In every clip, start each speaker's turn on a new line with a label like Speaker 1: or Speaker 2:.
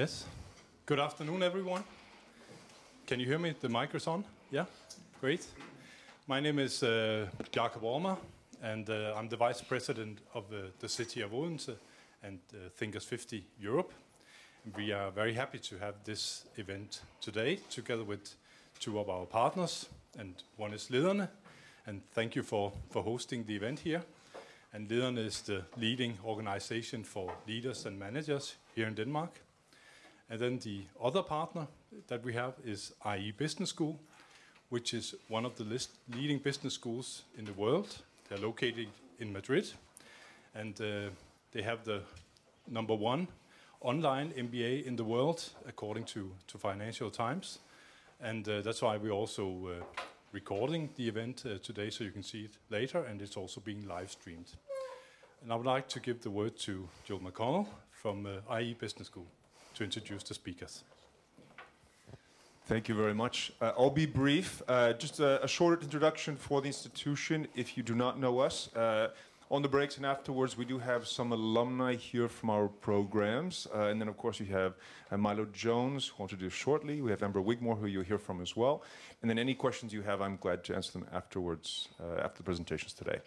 Speaker 1: Yes. Good afternoon, everyone. Can you hear me? The mic is on? Yeah? Great. My name is uh, Jakob Ormer, and uh, I'm the Vice President of uh, the City of Odense and uh, Thinkers 50 Europe. We are very happy to have this event today together with two of our partners, and one is Lederne, and thank you for, for hosting the event here. And Lederne is the leading organization for leaders and managers here in Denmark. And then the other partner that we have is IE Business School, which is one of the leading business schools in the world. They're located in Madrid, and uh, they have the number one online MBA in the world, according to, to Financial Times. And uh, that's why we're also uh, recording the event uh, today so you can see it later, and it's also being live streamed. And I would like to give the word to Joel McConnell from uh, IE Business School to introduce the speakers.
Speaker 2: Thank you very much. Uh, I'll be brief. Uh, just a, a, short introduction for the institution if you do not know us. Uh, on the breaks and afterwards, we do have some alumni here from our programs. Uh, and then, of course, you have uh, Milo Jones, who I'll introduce shortly. We have Amber Wigmore, who you'll hear from as well. And then any questions you have, I'm glad to answer them afterwards, uh, after the presentations today.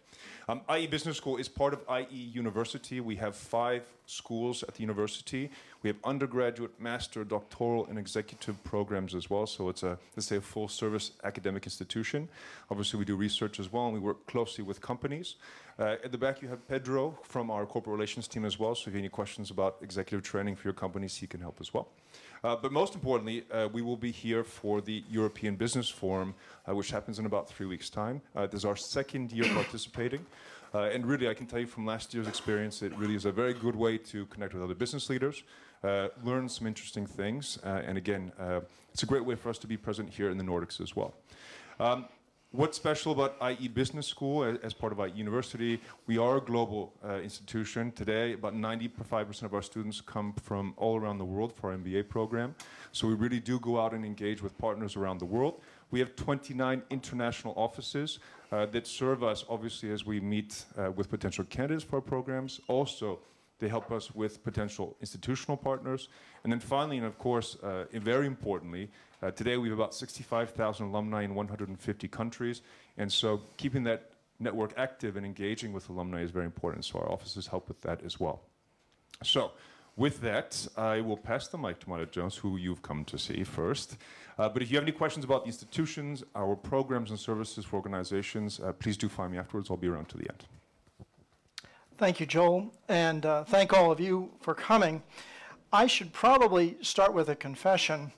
Speaker 2: Um, IE Business School is part of IE University. We have five schools at the university. We have undergraduate, master, doctoral, and executive programs as well. So it's a, let's say, a full service academic institution. Obviously, we do research as well, and we work closely with companies. Uh, at the back, you have Pedro from our corporate relations team as well. So if you have any questions about executive training for your companies, he can help as well. Uh, but most importantly, uh, we will be here for the European Business Forum, uh, which happens in about three weeks' time. Uh, this is our second year participating. Uh, and really, I can tell you from last year's experience, it really is a very good way to connect with other business leaders, learn some interesting things, and again, it's a great way for us to be present here in the Nordics as well. Um, What's special about IE Business School as part of IE University? We are a global uh, institution. Today, about 95% of our students come from all around the world for our MBA program. So we really do go out and engage with partners around the world. We have 29 international offices uh, that serve us, obviously, as we meet uh, with potential candidates for our programs. Also, they help us with potential institutional partners. And then finally, and of course, uh, and very importantly, uh, today we have about 65,000 alumni in 150 countries. And so keeping that network active and engaging with alumni is very important. So our offices help with that as well. So with that, I will pass the mic to Milo Jones, who you've come to see first. Uh, but if you have any questions about the institutions, our programs and services for organizations, uh, please do find me afterwards. I'll be around to the end.
Speaker 3: Thank you, Joel, and uh, thank all of you for coming. I should probably start with a confession.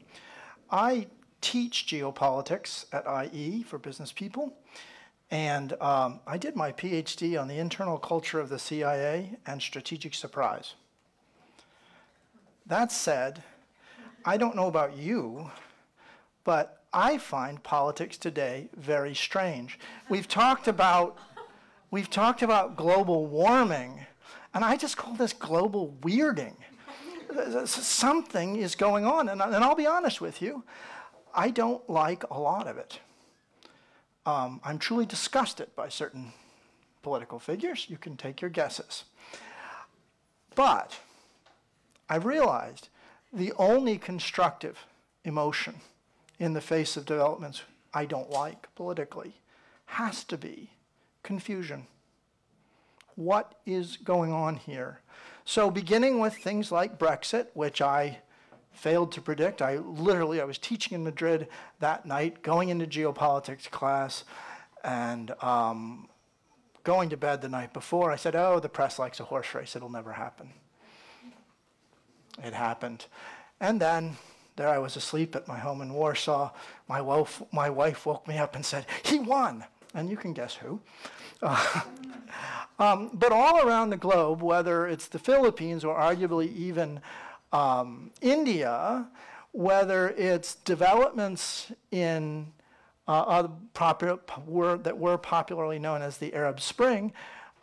Speaker 3: I teach geopolitics at IE for business people, and um, I did my PhD on the internal culture of the CIA and strategic surprise. That said, I don't know about you, but I find politics today very strange. We've talked about We've talked about global warming, and I just call this global weirding. Something is going on, and, and I'll be honest with you, I don't like a lot of it. Um, I'm truly disgusted by certain political figures. You can take your guesses. But I've realized the only constructive emotion in the face of developments I don't like politically has to be confusion. What is going on here? So beginning with things like Brexit, which I failed to predict. I literally, I was teaching in Madrid that night, going into geopolitics class, and um, going to bed the night before. I said, oh, the press likes a horse race. It'll never happen. It happened. And then there I was asleep at my home in Warsaw. My wife, my wife woke me up and said, he won. And you can guess who. Uh, um, but all around the globe, whether it's the Philippines or arguably even um, India, whether it's developments in uh, popular, were, that were popularly known as the Arab Spring,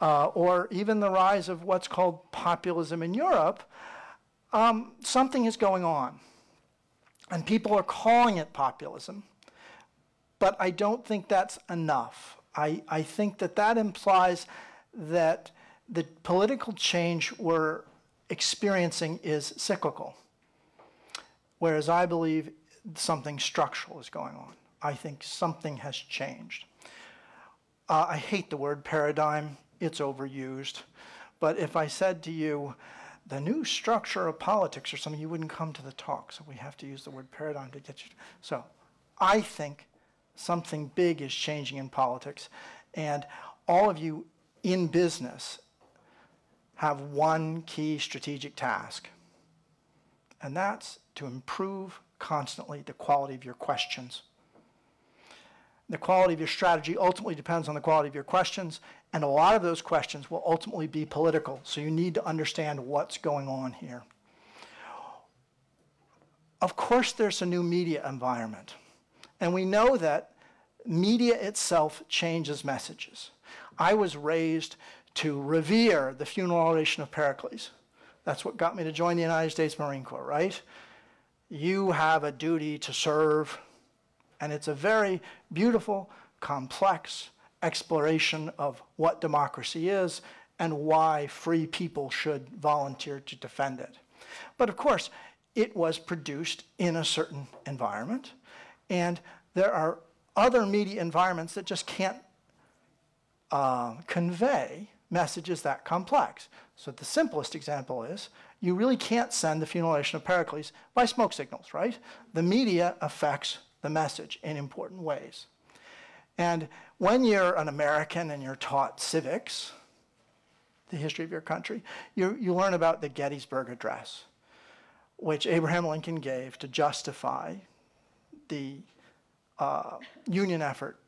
Speaker 3: uh, or even the rise of what's called populism in Europe, um, something is going on. And people are calling it populism, but I don't think that's enough. I, I think that that implies that the political change we're experiencing is cyclical. whereas I believe something structural is going on. I think something has changed. Uh, I hate the word paradigm, it's overused. But if I said to you, the new structure of politics or something, you wouldn't come to the talk. So we have to use the word paradigm to get you. To, so I think something big is changing in politics. And all of you in business have one key strategic task, and that's to improve constantly the quality of your questions. The quality of your strategy ultimately depends on the quality of your questions, and a lot of those questions will ultimately be political, so you need to understand what's going on here. Of course, there's a new media environment, and we know that media itself changes messages. I was raised to revere the funeral oration of Pericles. That's what got me to join the United States Marine Corps, right? You have a duty to serve, and it's a very beautiful, complex exploration of what democracy is and why free people should volunteer to defend it. But of course, it was produced in a certain environment, and there are other media environments that just can't uh, convey messages that complex. So the simplest example is you really can't send the funeral oration of Pericles by smoke signals, right? The media affects the message in important ways. And when you're an American and you're taught civics, the history of your country, you, you learn about the Gettysburg Address, which Abraham Lincoln gave to justify the uh, Union effort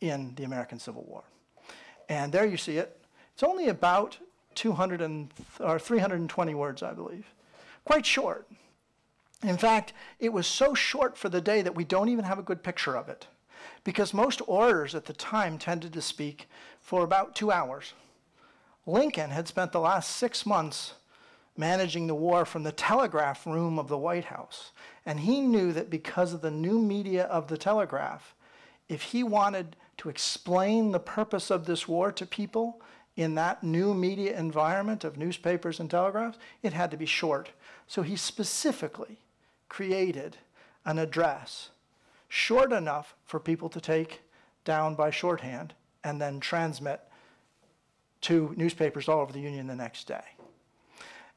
Speaker 3: in the American Civil War. And there you see it. It's only about 200 and, or 320 words, I believe. Quite short. In fact, it was so short for the day that we don't even have a good picture of it. Because most orators at the time tended to speak for about two hours. Lincoln had spent the last six months managing the war from the telegraph room of the White House. And he knew that because of the new media of the telegraph, if he wanted to explain the purpose of this war to people in that new media environment of newspapers and telegraphs, it had to be short. So he specifically created an address short enough for people to take down by shorthand and then transmit to newspapers all over the Union the next day.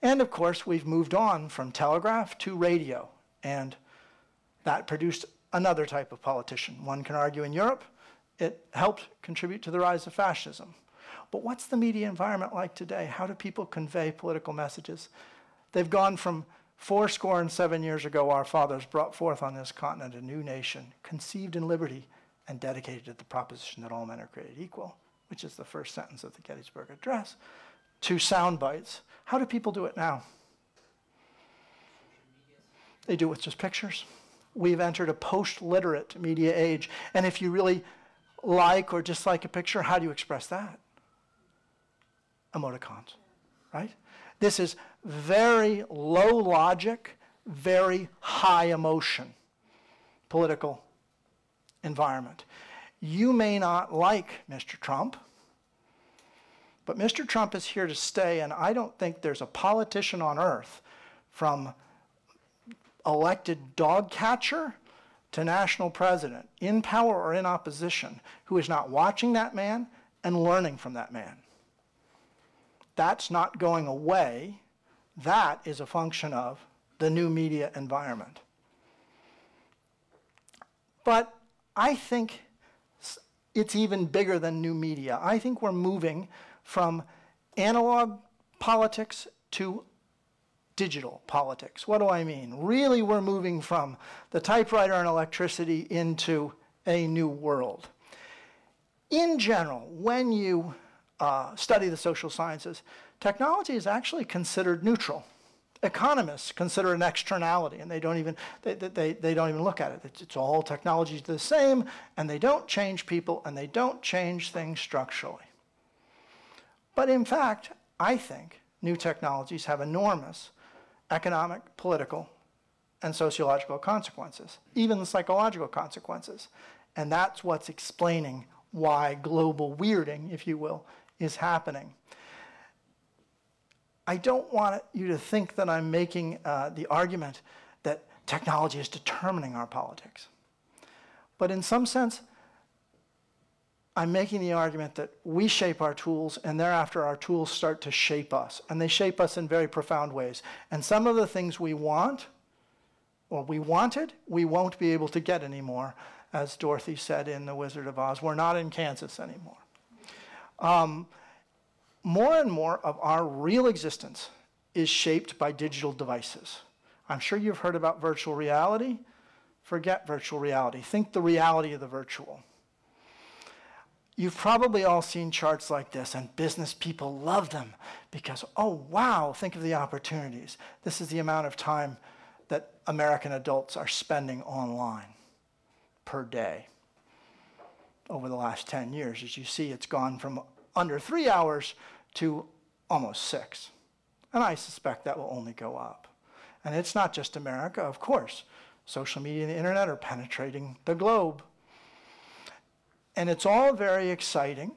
Speaker 3: And of course, we've moved on from telegraph to radio, and that produced another type of politician. One can argue in Europe it helped contribute to the rise of fascism. But what's the media environment like today? How do people convey political messages? They've gone from four score and seven years ago, our fathers brought forth on this continent a new nation, conceived in liberty and dedicated to the proposition that all men are created equal, which is the first sentence of the Gettysburg Address, to sound bites. How do people do it now? They do it with just pictures. We've entered a post literate media age. And if you really like or dislike a picture, how do you express that? Emoticons, right? This is very low logic, very high emotion political environment. You may not like Mr. Trump, but Mr. Trump is here to stay, and I don't think there's a politician on earth from elected dog catcher to national president, in power or in opposition, who is not watching that man and learning from that man. That's not going away. That is a function of the new media environment. But I think it's even bigger than new media. I think we're moving from analog politics to digital politics. What do I mean? Really, we're moving from the typewriter and electricity into a new world. In general, when you uh, study the social sciences, technology is actually considered neutral. Economists consider an externality, and they don't even they, they, they don't even look at it. It's, it's all technologies the same, and they don't change people, and they don't change things structurally. But in fact, I think new technologies have enormous economic, political, and sociological consequences, even the psychological consequences. And that's what's explaining why global weirding, if you will, is happening. I don't want you to think that I'm making uh, the argument that Technology is determining our politics. But in some sense, I'm making the argument that we shape our tools, and thereafter our tools start to shape us. And they shape us in very profound ways. And some of the things we want, or we wanted, we won't be able to get anymore. As Dorothy said in The Wizard of Oz, we're not in Kansas anymore. Um, more and more of our real existence is shaped by digital devices. I'm sure you've heard about virtual reality. Forget virtual reality. Think the reality of the virtual. You've probably all seen charts like this, and business people love them because, oh, wow, think of the opportunities. This is the amount of time that American adults are spending online per day over the last 10 years. As you see, it's gone from under three hours to almost six. And I suspect that will only go up. And it's not just America, of course. Social media and the internet are penetrating the globe. And it's all very exciting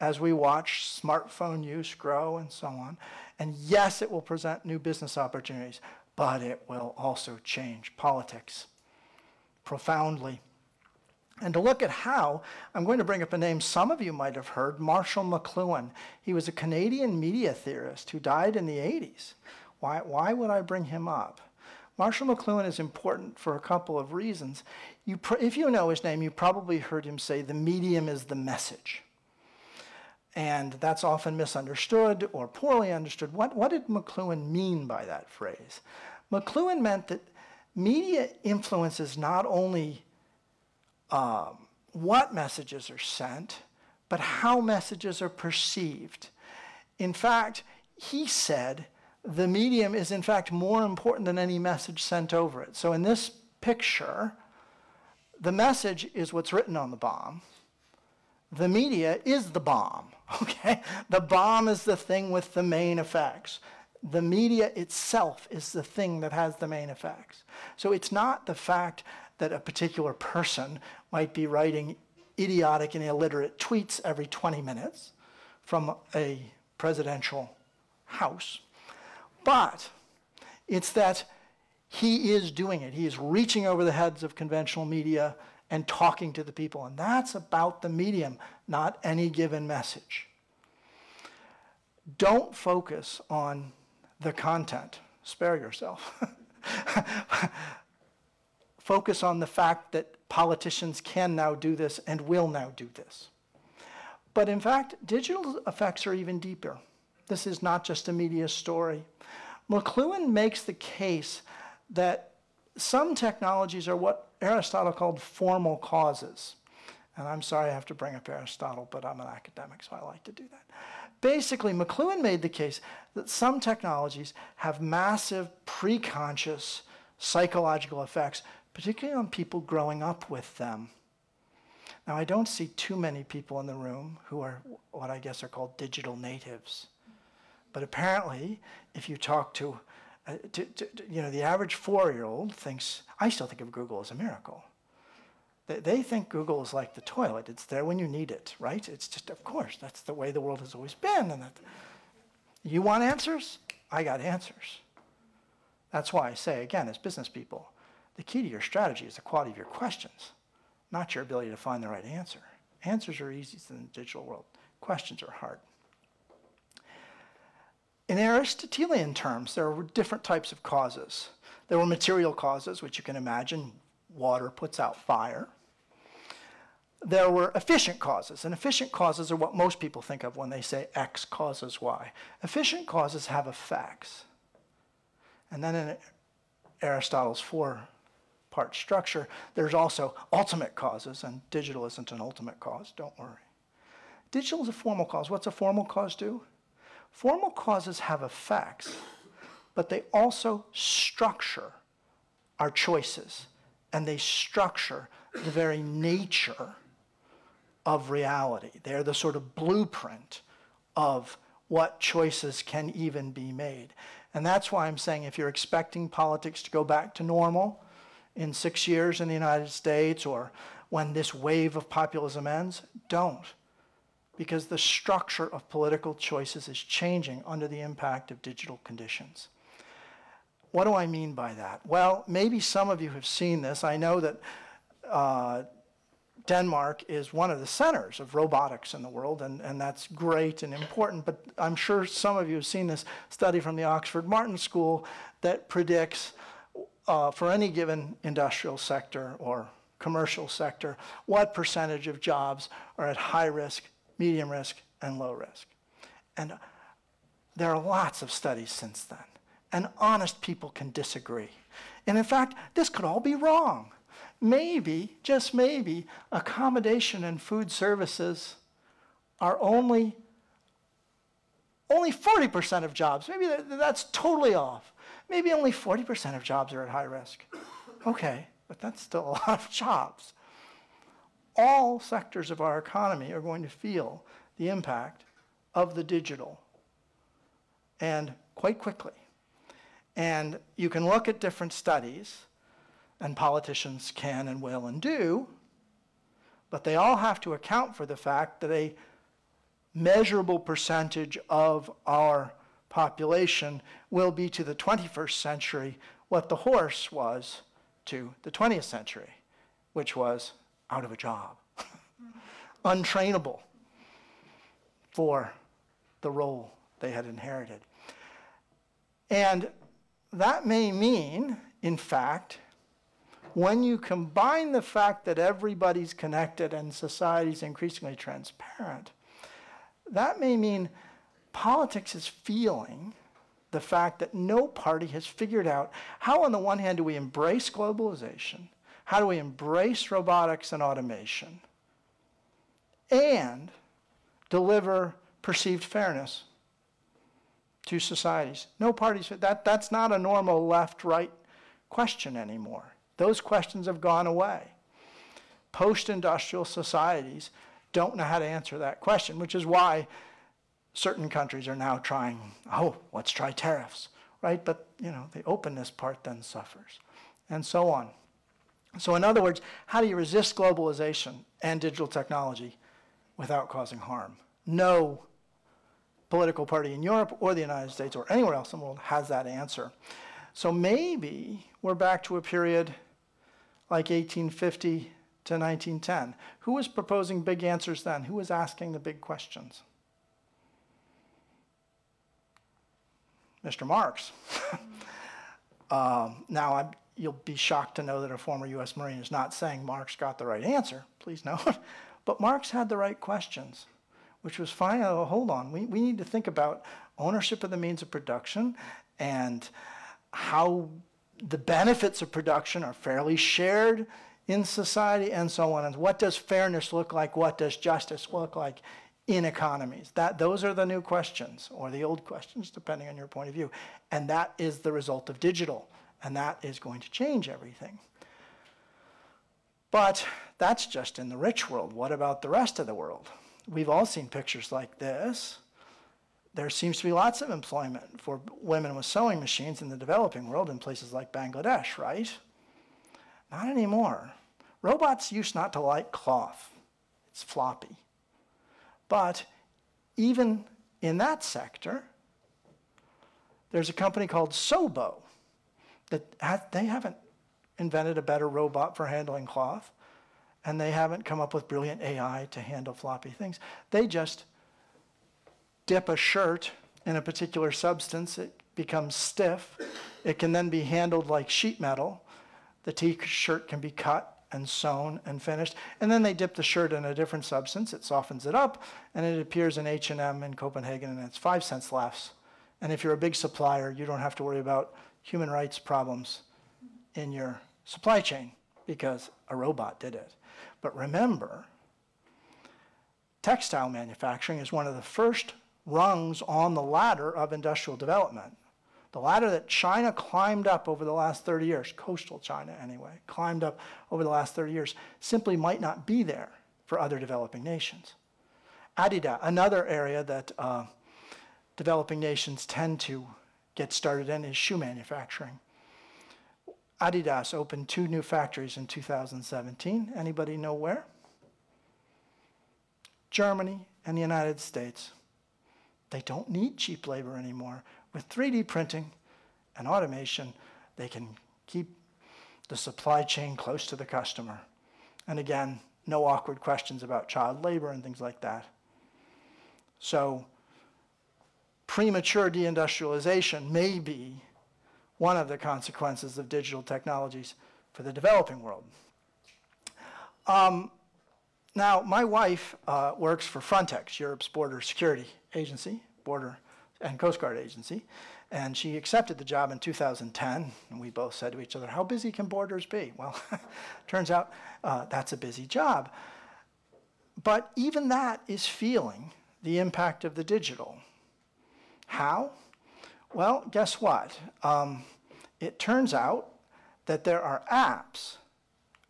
Speaker 3: as we watch smartphone use grow and so on. And yes, it will present new business opportunities, but it will also change politics profoundly. And to look at how, I'm going to bring up a name some of you might have heard Marshall McLuhan. He was a Canadian media theorist who died in the 80s. Why, why would I bring him up? Marshall McLuhan is important for a couple of reasons. You if you know his name, you probably heard him say, the medium is the message. And that's often misunderstood or poorly understood. What, what did McLuhan mean by that phrase? McLuhan meant that media influences not only um, what messages are sent, but how messages are perceived. In fact, he said the medium is in fact more important than any message sent over it. So in this picture, the message is what's written on the bomb. The media is the bomb, okay? The bomb is the thing with the main effects. The media itself is the thing that has the main effects. So it's not the fact that a particular person might be writing idiotic and illiterate tweets every 20 minutes from a presidential house. But it's that he is doing it. He is reaching over the heads of conventional media and talking to the people. And that's about the medium, not any given message. Don't focus on the content. Spare yourself. focus on the fact that politicians can now do this and will now do this. But in fact, digital effects are even deeper. This is not just a media story. McLuhan makes the case that some technologies are what Aristotle called formal causes. And I'm sorry I have to bring up Aristotle, but I'm an academic, so I like to do that. Basically, McLuhan made the case that some technologies have massive preconscious psychological effects particularly on people growing up with them. Now, I don't see too many people in the room who are what I guess are called digital natives. But apparently, if you talk to, uh, to, to, you know, the average four-year-old thinks, I still think of Google as a miracle. They, they think Google is like the toilet. It's there when you need it, right? It's just, of course, that's the way the world has always been. And that, you want answers? I got answers. That's why I say, again, as business people, the key to your strategy is the quality of your questions, not your ability to find the right answer. Answers are easy in the digital world. Questions are hard. In Aristotelian terms, there were different types of causes. There were material causes, which you can imagine water puts out fire. There were efficient causes, and efficient causes are what most people think of when they say X causes Y. Efficient causes have effects. And then in Aristotle's four part structure, there's also ultimate causes, and digital isn't an ultimate cause, don't worry. Digital is a formal cause. What's a formal cause do? Formal causes have effects, but they also structure our choices, and they structure the very nature of reality. They're the sort of blueprint of what choices can even be made. And that's why I'm saying if you're expecting politics to go back to normal, in six years in the United States or when this wave of populism ends? Don't. Because the structure of political choices is changing under the impact of digital conditions. what do I mean by that? Well, maybe some of you have seen this. I know that uh, Denmark is one of the centers of robotics in the world, and, and that's great and important. But I'm sure some of you have seen this study from the Oxford Martin School that predicts uh, for any given industrial sector or commercial sector what percentage of jobs are at high risk, medium risk, and low risk. And uh, there are lots of studies since then, and honest people can disagree. And in fact, this could all be wrong maybe, just maybe, accommodation and food services are only only 40% of jobs. Maybe that's totally off. Maybe only 40% of jobs are at high risk. Okay, but that's still a lot of jobs. All sectors of our economy are going to feel the impact of the digital and quite quickly. And you can look at different studies and politicians can and will and do, but they all have to account for the fact that a measurable percentage of our population will be to the 21st century what the horse was to the 20th century, which was out of a job, untrainable for the role they had inherited. And that may mean, in fact, when you combine the fact that everybody's connected and society's increasingly transparent, that may mean politics is feeling the fact that no party has figured out how, on the one hand, do we embrace globalization, how do we embrace robotics and automation, and deliver perceived fairness to societies. No parties, that, that's not a normal left right question anymore. Those questions have gone away. Post industrial societies don't know how to answer that question, which is why certain countries are now trying, oh, let's try tariffs, right? But, you know, the openness part then suffers, and so on. So, in other words, how do you resist globalization and digital technology without causing harm? No political party in Europe or the United States or anywhere else in the world has that answer. So maybe we're back to a period like 1850 to 1910. Who was proposing big answers then? Who was asking the big questions? Mr. Marx. um, now, I'm, you'll be shocked to know that a former U.S. Marine is not saying Marx got the right answer, please note. but Marx had the right questions, which was fine. Oh, hold on, we, we need to think about ownership of the means of production and how the benefits of production are fairly shared in society and so on. And what does fairness look like? What does justice look like in economies? That, those are the new questions, or the old questions, depending on your point of view. And that is the result of digital, and that is going to change everything. But that's just in the rich world. What about the rest of the world? We've all seen pictures like this there seems to be lots of employment for women with sewing machines in the developing world in places like Bangladesh, right? Not anymore. Robots used not to like cloth, it's floppy. But even in that sector, there's a company called Sewbo that ha- they haven't invented a better robot for handling cloth, and they haven't come up with brilliant AI to handle floppy things. They just dip a shirt in a particular substance, it becomes stiff. It can then be handled like sheet metal. The t-shirt can be cut and sewn and finished. And then they dip the shirt in a different substance. It softens it up, and it appears in H&M in Copenhagen, and it's five cents less. And if you're a big supplier, you don't have to worry about human rights problems in your supply chain because a robot did it. But remember, textile manufacturing is one of the first rungs on the ladder of industrial development. The ladder that China climbed up over the last 30 years, coastal China anyway, climbed up over the last 30 years, simply might not be there for other developing nations. Adidas, another area that uh, developing nations tend to get started in is shoe manufacturing. Adidas opened two new factories in 2017. Anybody know where? Germany and the United States. They don't need cheap labor anymore. With 3D printing and automation, they can keep the supply chain close to the customer. And again, no awkward questions about child labor and things like that. So premature deindustrialization may be one of the consequences of digital technologies for the developing world. Um, now, my wife uh, works for Frontex, Europe's border security agency, border and Coast Guard agency, and she accepted the job in 2010. And we both said to each other, "How busy can borders be?" Well, turns out uh, that's a busy job. But even that is feeling the impact of the digital. How? Well, guess what? Um, it turns out that there are apps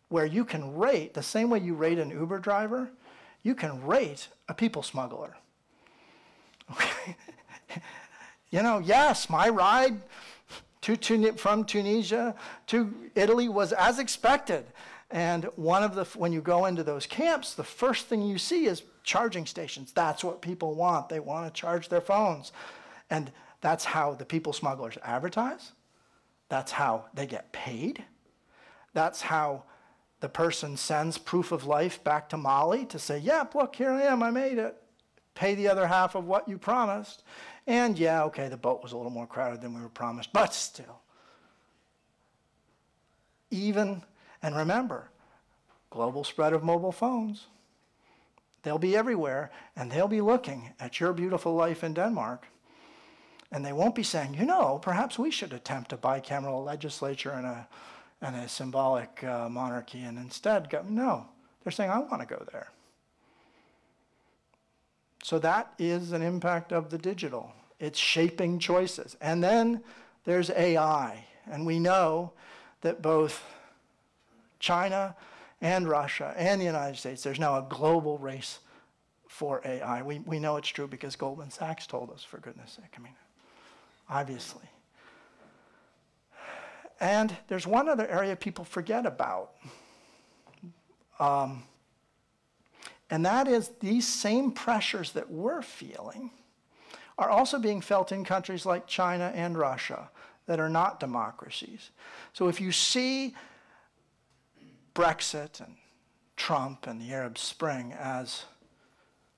Speaker 3: where you can rate, the same way you rate an Uber driver, you can rate a people smuggler. you know, yes, my ride to, from Tunisia to Italy was as expected. And one of the, when you go into those camps, the first thing you see is charging stations. That's what people want. They want to charge their phones. And that's how the people smugglers advertise. That's how they get paid. That's how the person sends proof of life back to Molly to say, yep, look, here I am, I made it. Pay the other half of what you promised. And yeah, okay, the boat was a little more crowded than we were promised, but still. Even, and remember, global spread of mobile phones. They'll be everywhere, and they'll be looking at your beautiful life in Denmark. And they won't be saying, you know, perhaps we should attempt a bicameral legislature and a and a symbolic uh, monarchy and instead go, no, they're saying, I want to go there. So that is an impact of the digital. It's shaping choices. And then there's AI. And we know that both China and Russia and the United States, there's now a global race for AI. We, we know it's true because Goldman Sachs told us, for goodness sake. I mean, obviously. And there's one other area people forget about. Um, and that is these same pressures that we're feeling are also being felt in countries like China and Russia that are not democracies. So if you see Brexit and Trump and the Arab Spring as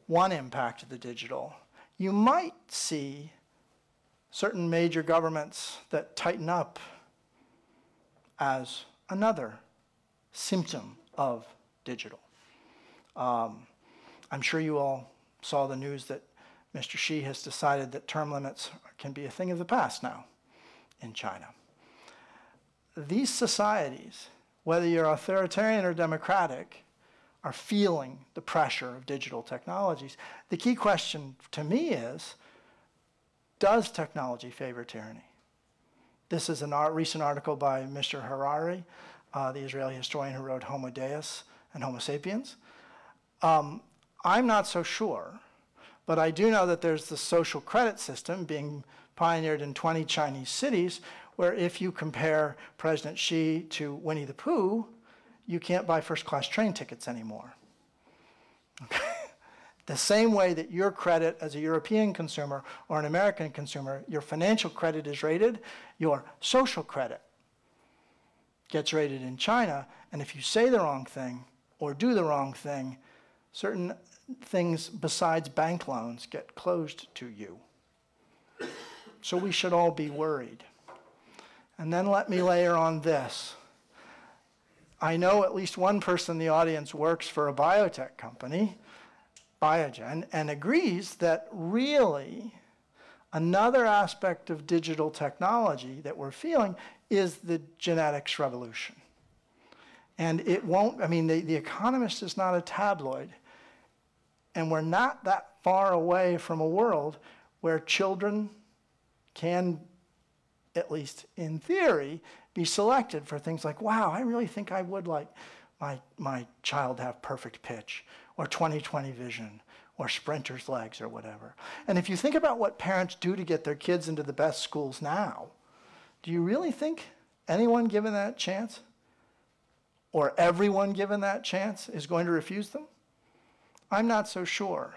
Speaker 3: one impact of the digital, you might see certain major governments that tighten up as another symptom of digital. Um, I'm sure you all saw the news that Mr. Xi has decided that term limits can be a thing of the past now in China. These societies, whether you're authoritarian or democratic, are feeling the pressure of digital technologies. The key question to me is, does technology favor tyranny? This is a recent article by Mr. Harari, uh, the Israeli historian who wrote Homo Deus and Homo Sapiens. Um, I'm not so sure, but I do know that there's the social credit system being pioneered in 20 Chinese cities, where if you compare President Xi to Winnie the Pooh, you can't buy first class train tickets anymore. Okay? The same way that your credit as a European consumer or an American consumer, your financial credit is rated, your social credit gets rated in China. And if you say the wrong thing or do the wrong thing, certain things besides bank loans get closed to you. So we should all be worried. And then let me layer on this. I know at least one person in the audience works for a biotech company Biogen and agrees that really another aspect of digital technology that we're feeling is the genetics revolution. And it won't, I mean, the, the Economist is not a tabloid. And we're not that far away from a world where children can, at least in theory, be selected for things like, wow, I really think I would like my, my child to have perfect pitch or 20/20 vision or sprinter's legs or whatever. And if you think about what parents do to get their kids into the best schools now, do you really think anyone given that chance or everyone given that chance is going to refuse them? I'm not so sure.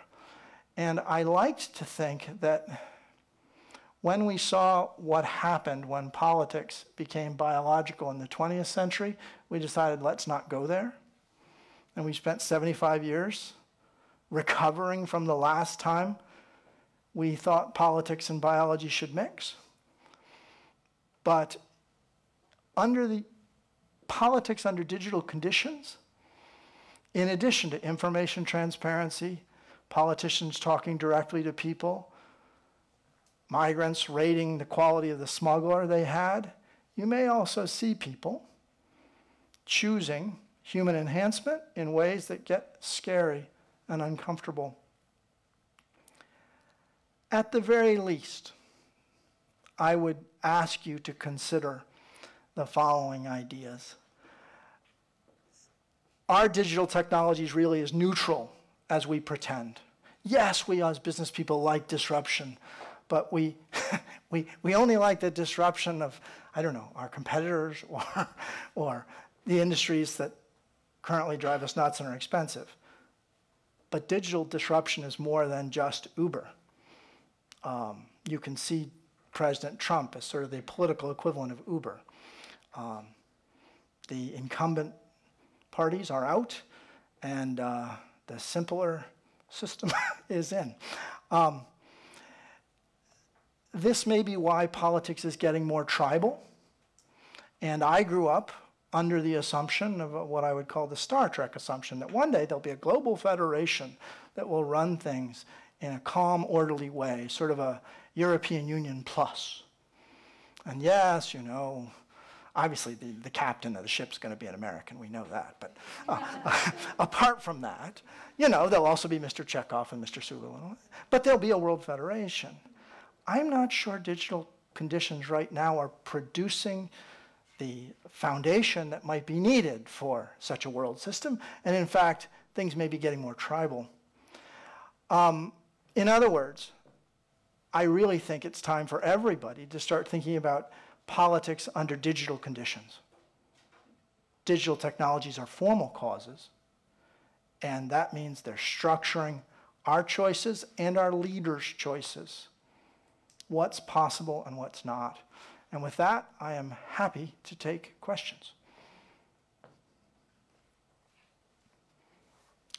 Speaker 3: And I liked to think that when we saw what happened when politics became biological in the 20th century, we decided let's not go there. And we spent 75 years recovering from the last time we thought politics and biology should mix. But under the politics under digital conditions, in addition to information transparency, politicians talking directly to people, migrants rating the quality of the smuggler they had, you may also see people choosing human enhancement in ways that get scary and uncomfortable. At the very least, I would ask you to consider the following ideas. Our digital technology is really as neutral as we pretend. Yes, we as business people like disruption, but we, we, we only like the disruption of, I don't know, our competitors or, or the industries that currently drive us nuts and are expensive. But digital disruption is more than just Uber. Um, you can see President Trump as sort of the political equivalent of Uber. Um, the incumbent parties are out, and uh, the simpler system is in. Um, this may be why politics is getting more tribal. And I grew up under the assumption of what I would call the Star Trek assumption that one day there'll be a global federation that will run things in a calm, orderly way, sort of a European Union plus. And yes, you know, obviously the, the captain of the ship's going to be an American, we know that. But uh, apart from that, you know, there'll also be Mr. Chekhov and Mr. Sulu. But there'll be a world federation. I'm not sure digital conditions right now are producing the foundation that might be needed for such a world system. And in fact, things may be getting more tribal. Um, in other words, I really think it's time for everybody to start thinking about politics under digital conditions. Digital technologies are formal causes, and that means they're structuring our choices and our leaders' choices. What's possible and what's not. And with that, I am happy to take questions.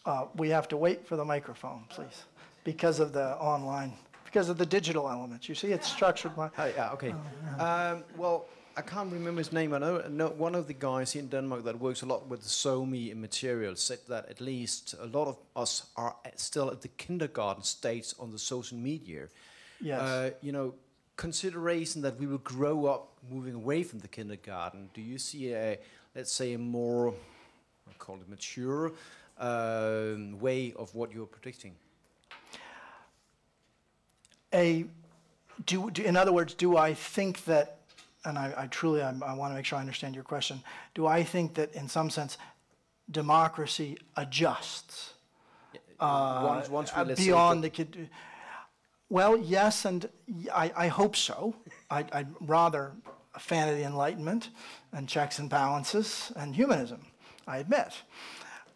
Speaker 3: Uh, we have to wait for the microphone, please, because of the online, because of the digital elements. You see, it's structured. By,
Speaker 4: oh, yeah, okay. Oh, yeah. Um, well, I can't remember his name. I know, know, one of the guys in Denmark that works a lot with the SOMI materials said that at least a lot of us are still at the kindergarten stage on the social media.
Speaker 3: Yes.
Speaker 4: Uh, you know, consideration that we will grow up moving away from the kindergarten. Do you see a, let's say, a more, I call it mature um, way of what you're predicting?
Speaker 3: A, do, do, in other words, do I think that, and I, I truly, I, I want to make sure I understand your question. Do I think that, in some sense, democracy adjusts uh,
Speaker 4: once, once we,
Speaker 3: beyond the kid? Well, yes, and I, I hope so. I, I'm rather a fan of the Enlightenment and checks and balances and humanism, I admit.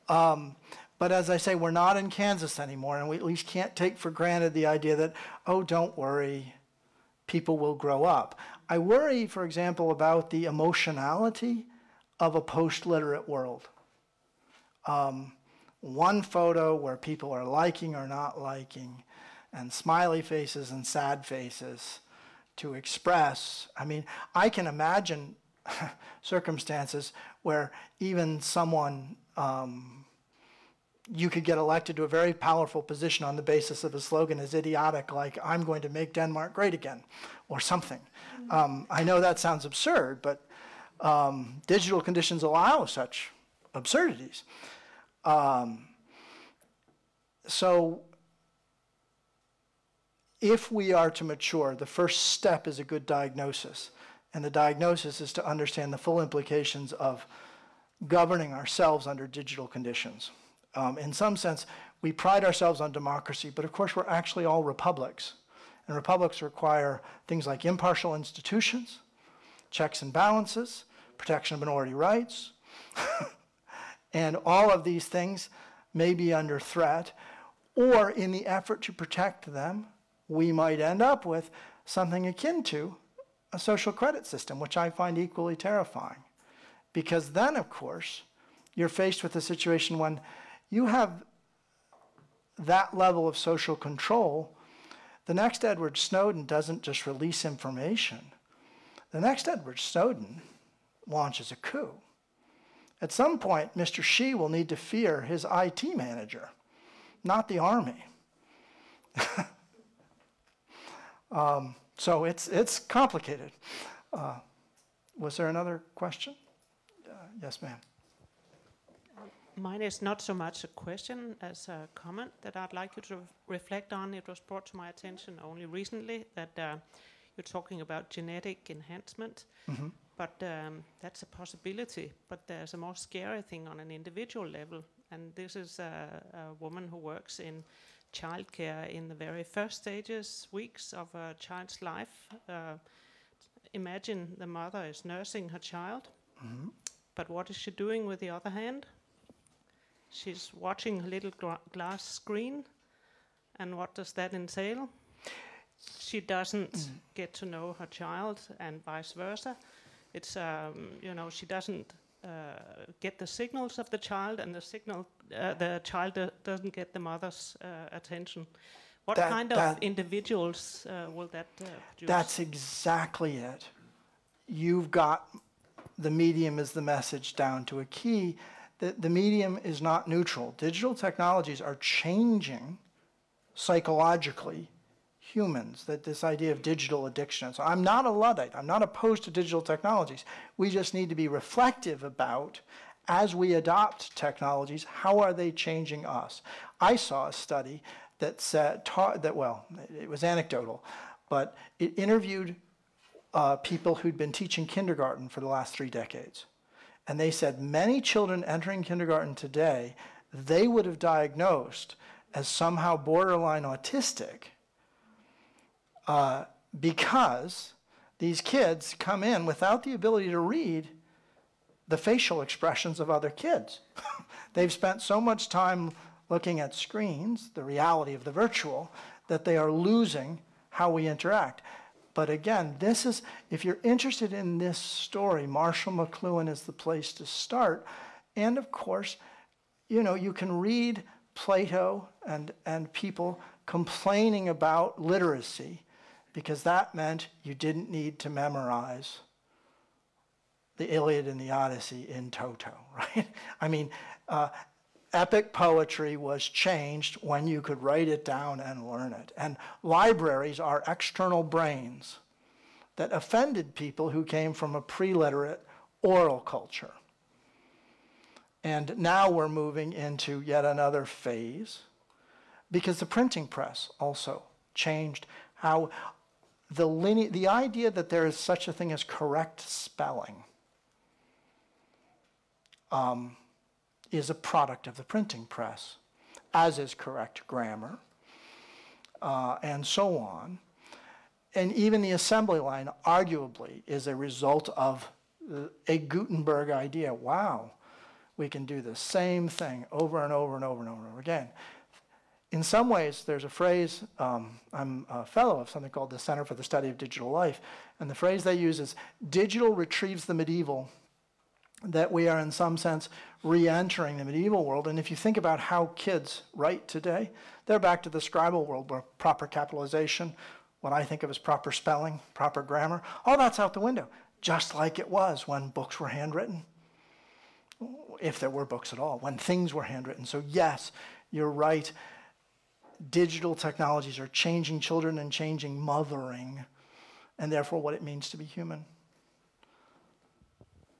Speaker 3: Um, but as I say, we're not in Kansas anymore, and we at least can't take for granted the idea that, oh, don't worry, people will grow up. I worry, for example, about the emotionality of a post literate world. Um, one photo where people are liking or not liking and smiley faces and sad faces to express. I mean, I can imagine circumstances where even someone, um, you could get elected to a very powerful position on the basis of a slogan as idiotic like, I'm going to make Denmark great again, or something. Mm-hmm. Um, I know that sounds absurd, but um, digital conditions allow such absurdities. Um, so if we are to mature, the first step is a good diagnosis. And the diagnosis is to understand the full implications of governing ourselves under digital conditions. Um, in some sense, we pride ourselves on democracy, but of course, we're actually all republics. And republics require things like impartial institutions, checks and balances, protection of minority rights. and all of these things may be under threat, or in the effort to protect them, we might end up with something akin to a social credit system, which I find equally terrifying. Because then, of course, you're faced with a situation when you have that level of social control. The next Edward Snowden doesn't just release information, the next Edward Snowden launches a coup. At some point, Mr. Xi will need to fear his IT manager, not the army. um, so it's, it's complicated. Uh, was there another question? Uh, yes, ma'am.
Speaker 5: Mine is not so much a question as a comment that I'd like you to reflect on. It was brought to my attention only recently that uh, you're talking about genetic enhancement,
Speaker 3: Mm-hmm.
Speaker 5: but um, that's a possibility. But there's a more scary thing on an individual level, and this is a, a woman who works in childcare in the very first stages, weeks of a child's life. Uh, imagine the mother is nursing her child,
Speaker 3: Mm-hmm.
Speaker 5: but what is she doing with the other hand? She's watching a little gra- glass screen, and what does that entail? She doesn't get to know her child, and vice versa. It's um, you know she doesn't get the signals of the child, and the signal uh, the child doesn't get the mother's uh, attention. What
Speaker 3: That-
Speaker 5: kind of
Speaker 3: that-
Speaker 5: individuals uh, will that uh, produce?
Speaker 3: That's exactly it. You've got the medium is the message down to a key. The, the medium is not neutral. Digital technologies are changing psychologically humans, that this idea of digital addiction. So I'm not a Luddite. I'm not opposed to digital technologies. We just need to be reflective about as we adopt technologies, how are they changing us? I saw a study that said, that, well, it was anecdotal, but it interviewed uh, people who'd been teaching kindergarten for the last three decades. And they said many children entering kindergarten today, they would have diagnosed as somehow borderline autistic uh, because these kids come in without the ability to read the facial expressions of other kids. They've spent so much time looking at screens, the reality of the virtual, that they are losing how we interact. But again, this is, if you're interested in this story, Marshall McLuhan is the place to start. And of course, you know, you can read Plato and, and people complaining about literacy because that meant you didn't need to memorize the Iliad and the Odyssey in toto, right? I mean, uh, epic poetry was changed when you could write it down and learn it. And libraries are external brains that offended people who came from a pre-literate oral culture. And now we're moving into yet another phase because the printing press also changed how the, line- the idea that there is such a thing as correct spelling um, is a product of the printing press, as is correct grammar, uh, and so on. And even the assembly line, arguably, is a result of a Gutenberg idea. Wow, we can do the same thing over and over and over and over and over again. In some ways, there's a phrase, um, I'm a fellow of something called the Center for the Study of Digital Life, and the phrase they use is digital retrieves the medieval that we are, in some sense, re entering the medieval world. And if you think about how kids write today, they're back to the scribal world where proper capitalization, what I think of as proper spelling, proper grammar, all that's out the window, just like it was when books were handwritten, if there were books at all, when things were handwritten. So, yes, you're right. Digital technologies are changing children and changing mothering, and therefore what it means to be human.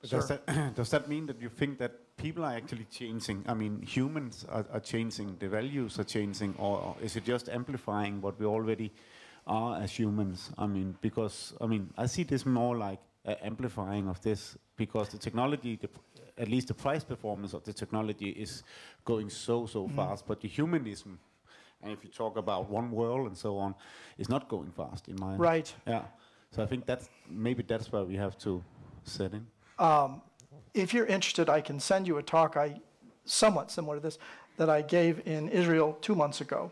Speaker 6: Does that, does that mean that you think that people are actually changing? I mean, humans are, are changing, the values are changing, or, or is it just amplifying what we already are as humans? I mean, because, I mean, I see this more like uh, amplifying of this because the technology, the, at least the price performance of the technology is going so, so fast, but the humanism, and if you talk about one world and so on, it's not going fast in my
Speaker 3: Right.
Speaker 6: Yeah. So I think that's maybe that's where we have to set in.
Speaker 3: Um, if you're interested, I can send you a talk I somewhat similar to this that I gave in Israel two months ago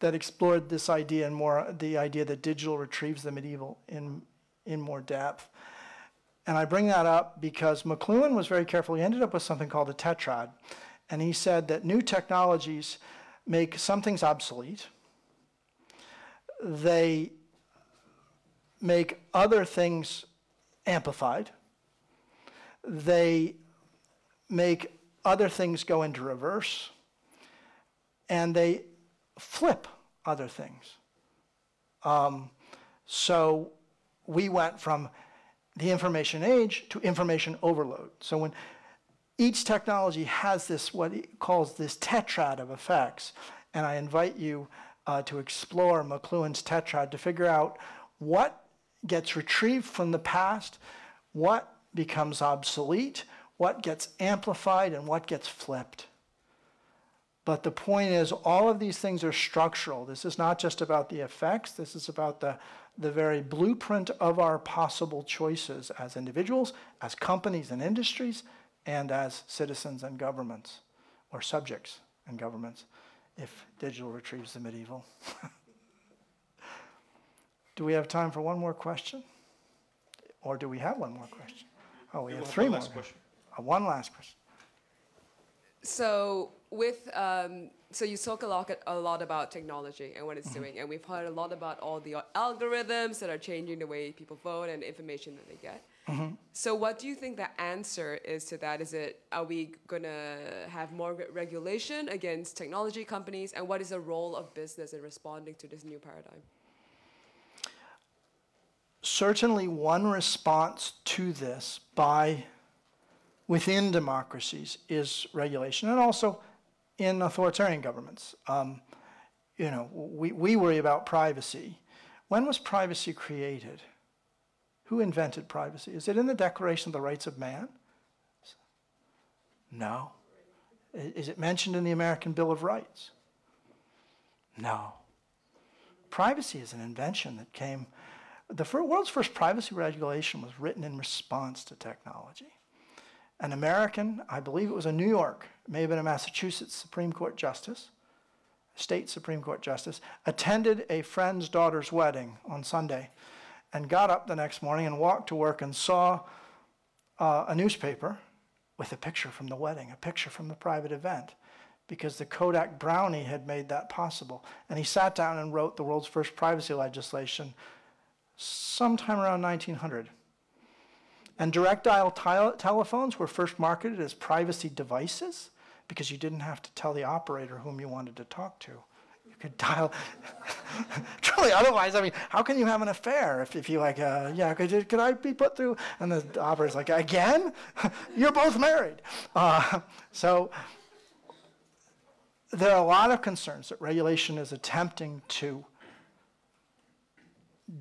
Speaker 3: that explored this idea and more the idea that digital retrieves the medieval in in more depth. And I bring that up because McLuhan was very careful. He ended up with something called a tetrad. And he said that new technologies make some things obsolete. They make other things amplified. They make other things go into reverse. And they flip other things. Um, so we went from the information age to information overload. So when each technology has this, what he calls this tetrad of effects, and I invite you uh, to explore McLuhan's tetrad to figure out what gets retrieved from the past, what becomes obsolete, what gets amplified, and what gets flipped. But the point is, all of these things are structural. This is not just about the effects, this is about the, the very blueprint of our possible choices as individuals, as companies and industries, and as citizens and governments, or subjects and governments, if digital retrieves the medieval. do we have time for one more question? Or do we have one more question? Oh, we have three more.
Speaker 2: question.
Speaker 3: Uh, one last question.
Speaker 7: So with um, so you talk a lot a lot about technology and what it's doing, and we've heard a lot about all the algorithms that are changing the way people vote and information that they get. So what do you think the answer is to that? Is it are we gonna have more re- regulation against technology companies, and what is the role of business in responding to this new paradigm?
Speaker 3: certainly one response to this by within democracies is regulation and also in authoritarian governments. Um, you know we, we worry about privacy. When was privacy created who invented privacy? Is it in the declaration of the rights of man? No. Is it mentioned in the american bill of rights? No. Privacy is an invention that came the world's first privacy regulation was written in response to technology. An American, I believe it was a New York, may have been a Massachusetts Supreme Court justice, state Supreme Court justice, attended a friend's daughter's wedding on Sunday and got up the next morning and walked to work and saw uh, a newspaper with a picture from the wedding, a picture from the private event, because the Kodak Brownie had made that possible. And he sat down and wrote the world's first privacy legislation sometime around 1900. And direct dial tele- telephones were first marketed as privacy devices because you didn't have to tell the operator whom you wanted to talk to. Could dial. Truly, otherwise, I mean, how can you have an affair if, if you like, uh, yeah, could, could I be put through? And the operator's like, again? You're both married. Uh, so there are a lot of concerns that regulation is attempting to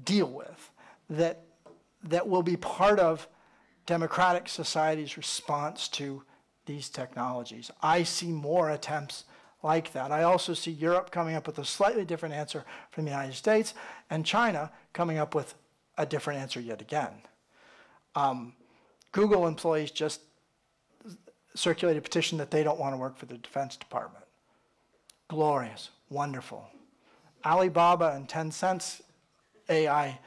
Speaker 3: deal with that, that will be part of democratic society's response to these technologies. I see more attempts like that. I also see Europe coming up with a slightly different answer from the United States and China coming up with a different answer yet again. Um, Google employees just circulated a petition that they don't want to work for the Defense Department. Glorious, wonderful. Alibaba and Tencent's AI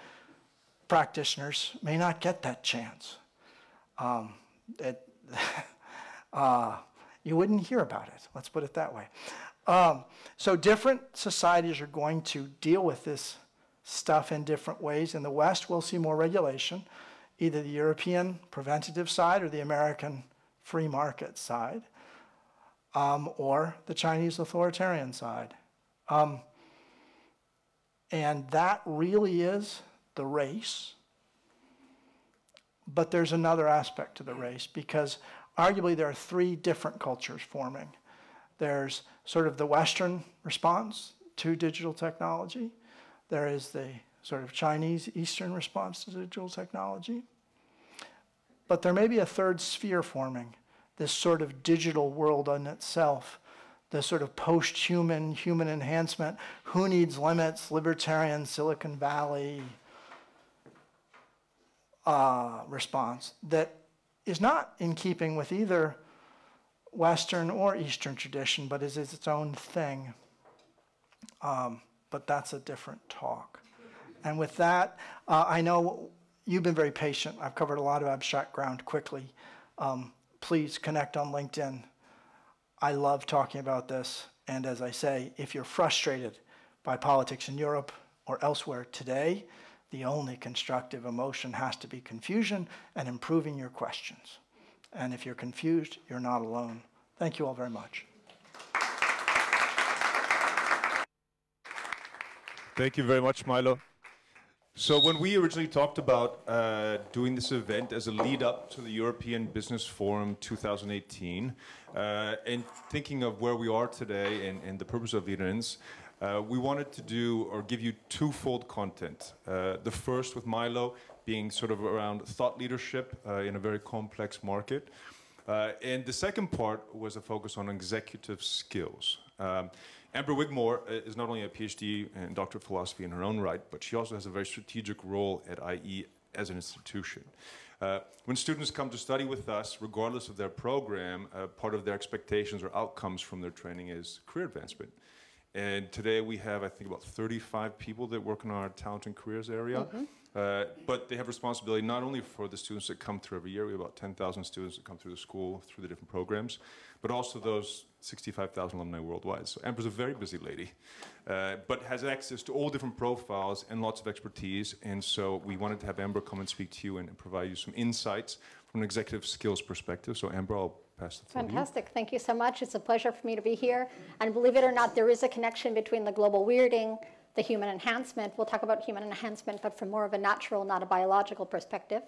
Speaker 3: practitioners may not get that chance. Um, it, uh, you wouldn't hear about it, let's put it that way. Um, so, different societies are going to deal with this stuff in different ways. In the West, we'll see more regulation, either the European preventative side or the American free market side, um, or the Chinese authoritarian side. Um, and that really is the race. But there's another aspect to the race because arguably there are three different cultures forming. There's sort of the Western response to digital technology, there is the sort of Chinese Eastern response to digital technology. But there may be a third sphere forming, this sort of digital world in itself the sort of post-human, human enhancement, who needs limits, libertarian, Silicon Valley uh, response that is not in keeping with either Western or Eastern tradition, but is its own thing. Um, but that's a different talk. And with that, uh, I know you've been very patient. I've covered a lot of abstract ground quickly. Um, please connect on LinkedIn. I love talking about this. And as I say, if you're frustrated by politics in Europe or elsewhere today, the only constructive emotion has to be confusion and improving your questions. And if you're confused, you're not alone. Thank you all very much.
Speaker 2: Thank you very much, Milo. So when we originally talked about uh, doing this event as a lead up to the European Business Forum 2018, uh, and thinking of where we are today and, and the purpose of events, uh, we wanted to do or give you twofold content. Uh, the first with Milo being sort of around thought leadership uh, in a very complex market. Uh, and the second part was a focus on executive skills. Um, Amber Wigmore uh, is not only a PhD and doctor of philosophy in her own right, but she also has a very strategic role at IE as an institution. Uh, when students come to study with us, regardless of their program, uh, part of their expectations or outcomes from their training is career advancement. And today we have, I think, about 35 people that work in our talent and careers area. Mm-hmm. Uh, but they have responsibility not only for the students that come through every year, we have about 10,000 students that come through the school through the different programs, but also those 65,000 alumni worldwide. So Amber's a very busy lady, uh, but has access to all different profiles and lots of expertise. And so we wanted to have Amber come and speak to you and, and provide you some insights from an executive skills perspective. So Amber, I'll pass the floor
Speaker 8: Fantastic. Thank you so much. It's a pleasure for me to be here. And believe it or not, there is a connection between the global weirding the human enhancement. We'll talk about human enhancement, but from more of a natural, not a biological perspective.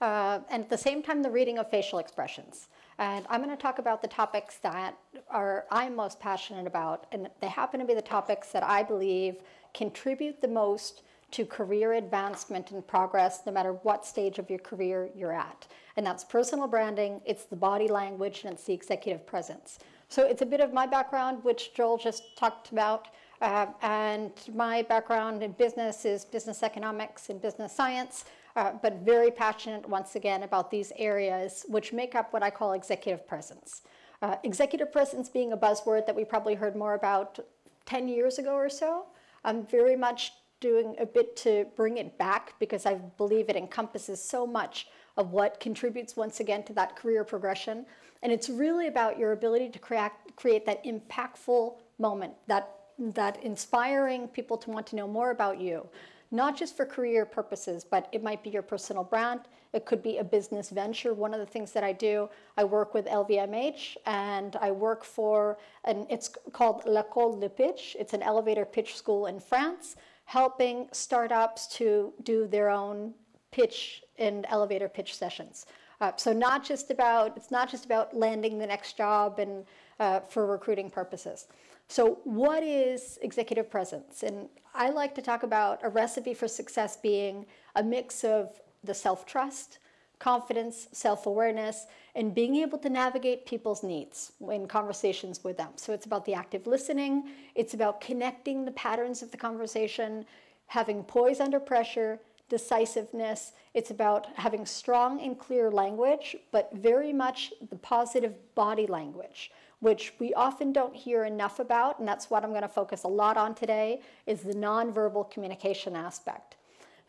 Speaker 8: Uh, and at the same time, the reading of facial expressions. And I'm going to talk about the topics that are I'm most passionate about, and they happen to be the topics that I believe contribute the most to career advancement and progress, no matter what stage of your career you're at. And that's personal branding, it's the body language, and it's the executive presence. So it's a bit of my background, which Joel just talked about. Uh, and my background in business is business economics and business science, uh, but very passionate once again about these areas which make up what I call executive presence. Uh, executive presence being a buzzword that we probably heard more about 10 years ago or so. I'm very much doing a bit to bring it back because I believe it encompasses so much of what contributes once again to that career progression. And it's really about your ability to create, create that impactful moment, that that inspiring people to want to know more about you, not just for career purposes, but it might be your personal brand. It could be a business venture. One of the things that I do, I work with LVMH and I work for, and it's called L'École de Pitch. It's an elevator pitch school in France, helping startups to do their own pitch and elevator pitch sessions. Uh, so not just about, it's not just about landing the next job and uh, for recruiting purposes. So, what is executive presence? And I like to talk about a recipe for success being a mix of the self trust, confidence, self awareness, and being able to navigate people's needs in conversations with them. So, it's about the active listening, it's about connecting the patterns of the conversation, having poise under pressure, decisiveness. It's about having strong and clear language, but very much the positive body language which we often don't hear enough about, and that's what I'm going to focus a lot on today, is the nonverbal communication aspect.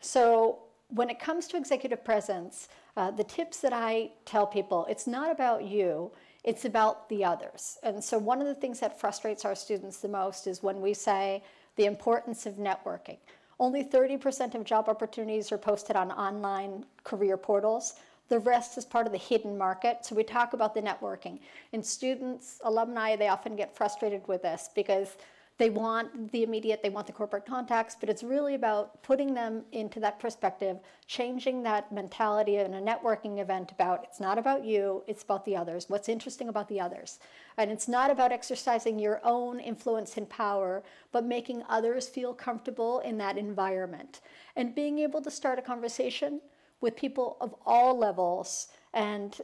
Speaker 8: So when it comes to executive presence, uh, the tips that I tell people, it's not about you, it's about the others. And so one of the things that frustrates our students the most is when we say the importance of networking. Only 30% of job opportunities are posted on online career portals. The rest is part of the hidden market. So we talk about the networking. And students, alumni, they often get frustrated with this because they want the immediate, they want the corporate contacts, but it's really about putting them into that perspective, changing that mentality in a networking event about it's not about you, it's about the others. What's interesting about the others? And it's not about exercising your own influence and power, but making others feel comfortable in that environment. And being able to start a conversation with people of all levels and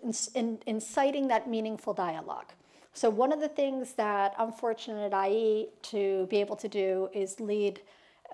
Speaker 8: inciting that meaningful dialogue. So, one of the things that I'm fortunate at IE to be able to do is lead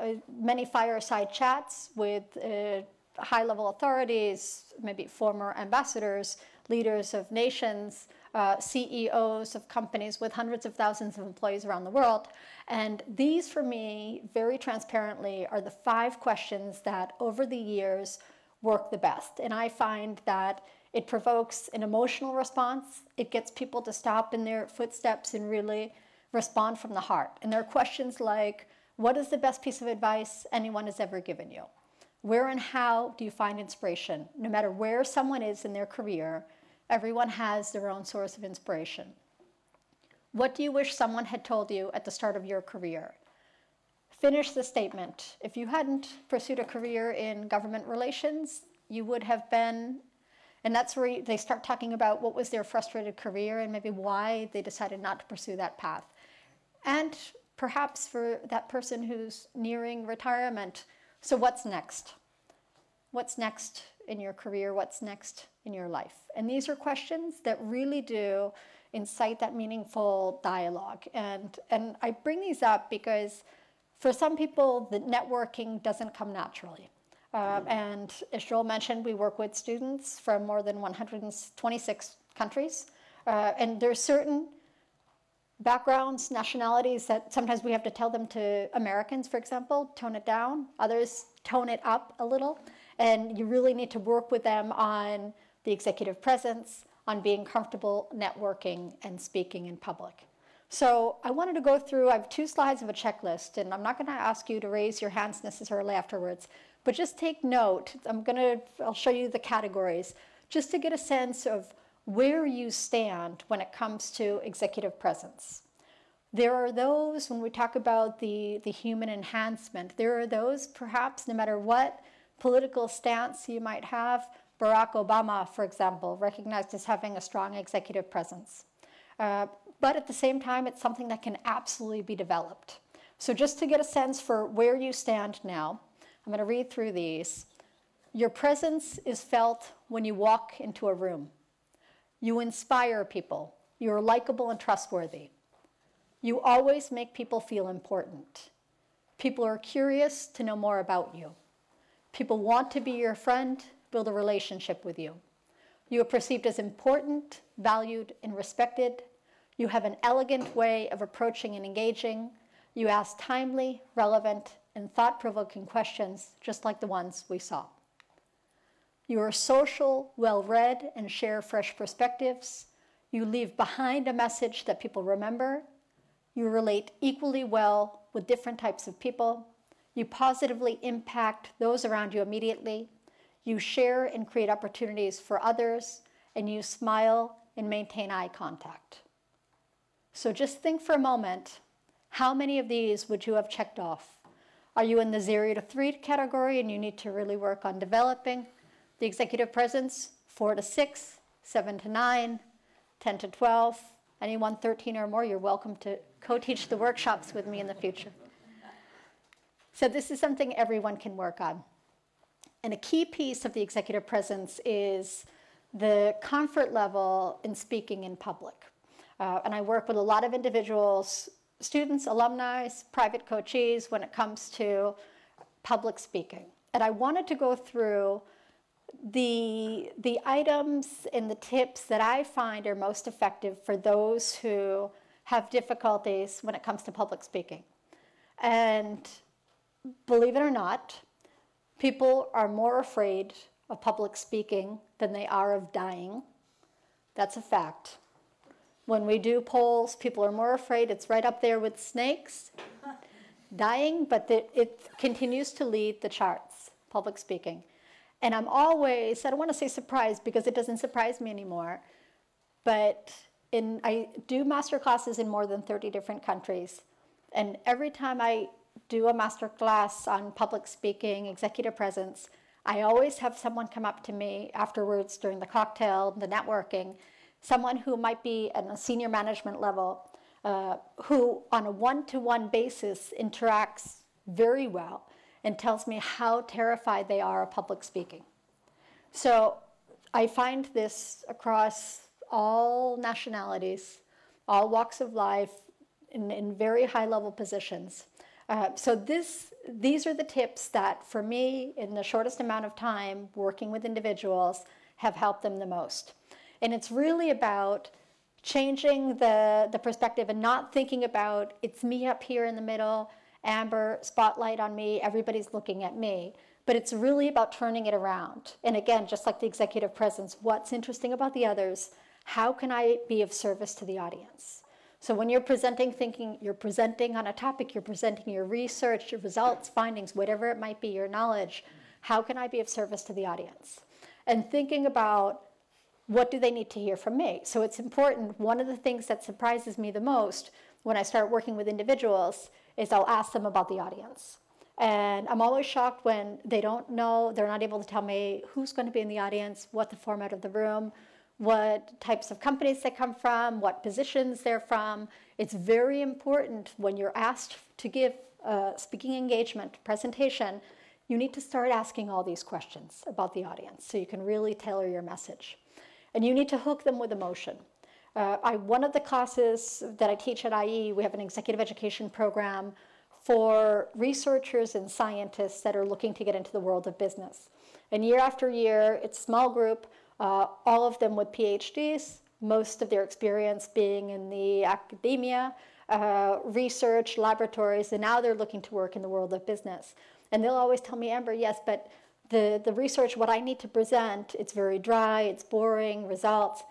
Speaker 8: uh, many fireside chats with uh, high level authorities, maybe former ambassadors, leaders of nations, uh, CEOs of companies with hundreds of thousands of employees around the world. And these, for me, very transparently, are the five questions that over the years work the best. And I find that it provokes an emotional response, it gets people to stop in their footsteps and really respond from the heart. And there are questions like What is the best piece of advice anyone has ever given you? Where and how do you find inspiration? No matter where someone is in their career, everyone has their own source of inspiration. What do you wish someone had told you at the start of your career? Finish the statement. If you hadn't pursued a career in government relations, you would have been, and that's where they start talking about what was their frustrated career and maybe why they decided not to pursue that path. And perhaps for that person who's nearing retirement, so what's next? What's next in your career? What's next in your life? And these are questions that really do incite that meaningful dialogue. And, and I bring these up because for some people, the networking doesn't come naturally. Uh, and as Joel mentioned, we work with students from more than 126 countries. Uh, and are certain backgrounds, nationalities that sometimes we have to tell them to Americans, for example, tone it down. Others tone it up a little. And you really need to work with them on the executive presence, on being comfortable networking and speaking in public. So I wanted to go through, I have two slides of a checklist, and I'm not going to ask you to raise your hands necessarily afterwards, but just take note. I'm going to, I'll show you the categories, just to get a sense of where you stand when it comes to executive presence. There are those, when we talk about the, the human enhancement, there are those perhaps, no matter what political stance you might have, Barack Obama, for example, recognized as having a strong executive presence. Uh, but at the same time, it's something that can absolutely be developed. So, just to get a sense for where you stand now, I'm going to read through these. Your presence is felt when you walk into a room. You inspire people. You're likable and trustworthy. You always make people feel important. People are curious to know more about you. People want to be your friend, build a relationship with you. You are perceived as important, valued, and respected. You have an elegant way of approaching and engaging. You ask timely, relevant, and thought provoking questions, just like the ones we saw. You are social, well read, and share fresh perspectives. You leave behind a message that people remember. You relate equally well with different types of people. You positively impact those around you immediately. You share and create opportunities for others. And you smile and maintain eye contact. So just think for a moment how many of these would you have checked off? Are you in the zero to three category and you need to really work on developing? The executive presence, four to six, seven to nine, 10 to 12. Anyone 13 or more, you're welcome to co teach the workshops with me in the future. So, this is something everyone can work on. And a key piece of the executive presence is the comfort level in speaking in public. Uh, and I work with a lot of individuals, students, alumni, private coachees when it comes to public speaking. And I wanted to go through the, the items and the tips that I find are most effective for those who have difficulties when it comes to public speaking. And believe it or not, people are more afraid of public speaking than they are of dying. That's a fact. When we do polls, people are more afraid. It's right up there with snakes dying, but it, it continues to lead the charts, public speaking. And I'm always, I don't want to say surprised because it doesn't surprise me anymore, but in, I do master classes in more than 30 different countries. And every time I do a master class on public speaking, executive presence, I always have someone come up to me afterwards during the cocktail, the networking, someone who might be at a senior management level, uh, who on a one to one basis interacts very well and tells me how terrified they are of public speaking. So I find this across all nationalities, all walks of life, in, in very high level positions. Uh, so this, these are the tips that, for me, in the shortest amount of time working with individuals, have helped them the most. And it's really about changing the, the perspective and not thinking about it's me up here in the middle, Amber, spotlight on me, everybody's looking at me. But it's really about turning it around. And again, just like the executive presence, what's interesting about the others? How can I be of service to the audience? So when you're presenting, thinking you're presenting on a topic, you're presenting your research, your results, findings, whatever it might be, your knowledge, how can I be of service to the audience? And thinking about what do they need to hear from me? So it's important. One of the things that surprises me the most when I start working with individuals is I'll ask them about the audience. And I'm always shocked when they don't know, they're not able to tell me who's going to be in the audience, what the format of the room, what types of companies they come from, what positions they're from. It's very important when you're asked to give a speaking engagement presentation, you need to start asking all these questions about the audience so you can really tailor your message. And you need to hook them with emotion. Uh, I, one of the classes that I teach at IE, we have an executive education program for researchers and scientists that are looking to get into the world of business. And year after year, it's small group, uh, all of them with PhDs, most of their experience being in the academia, uh, research, laboratories, and now they're looking to work in the world of business. And they'll always tell me, Amber, yes, but the, the research, what I need to present, it's very dry, it's boring, results.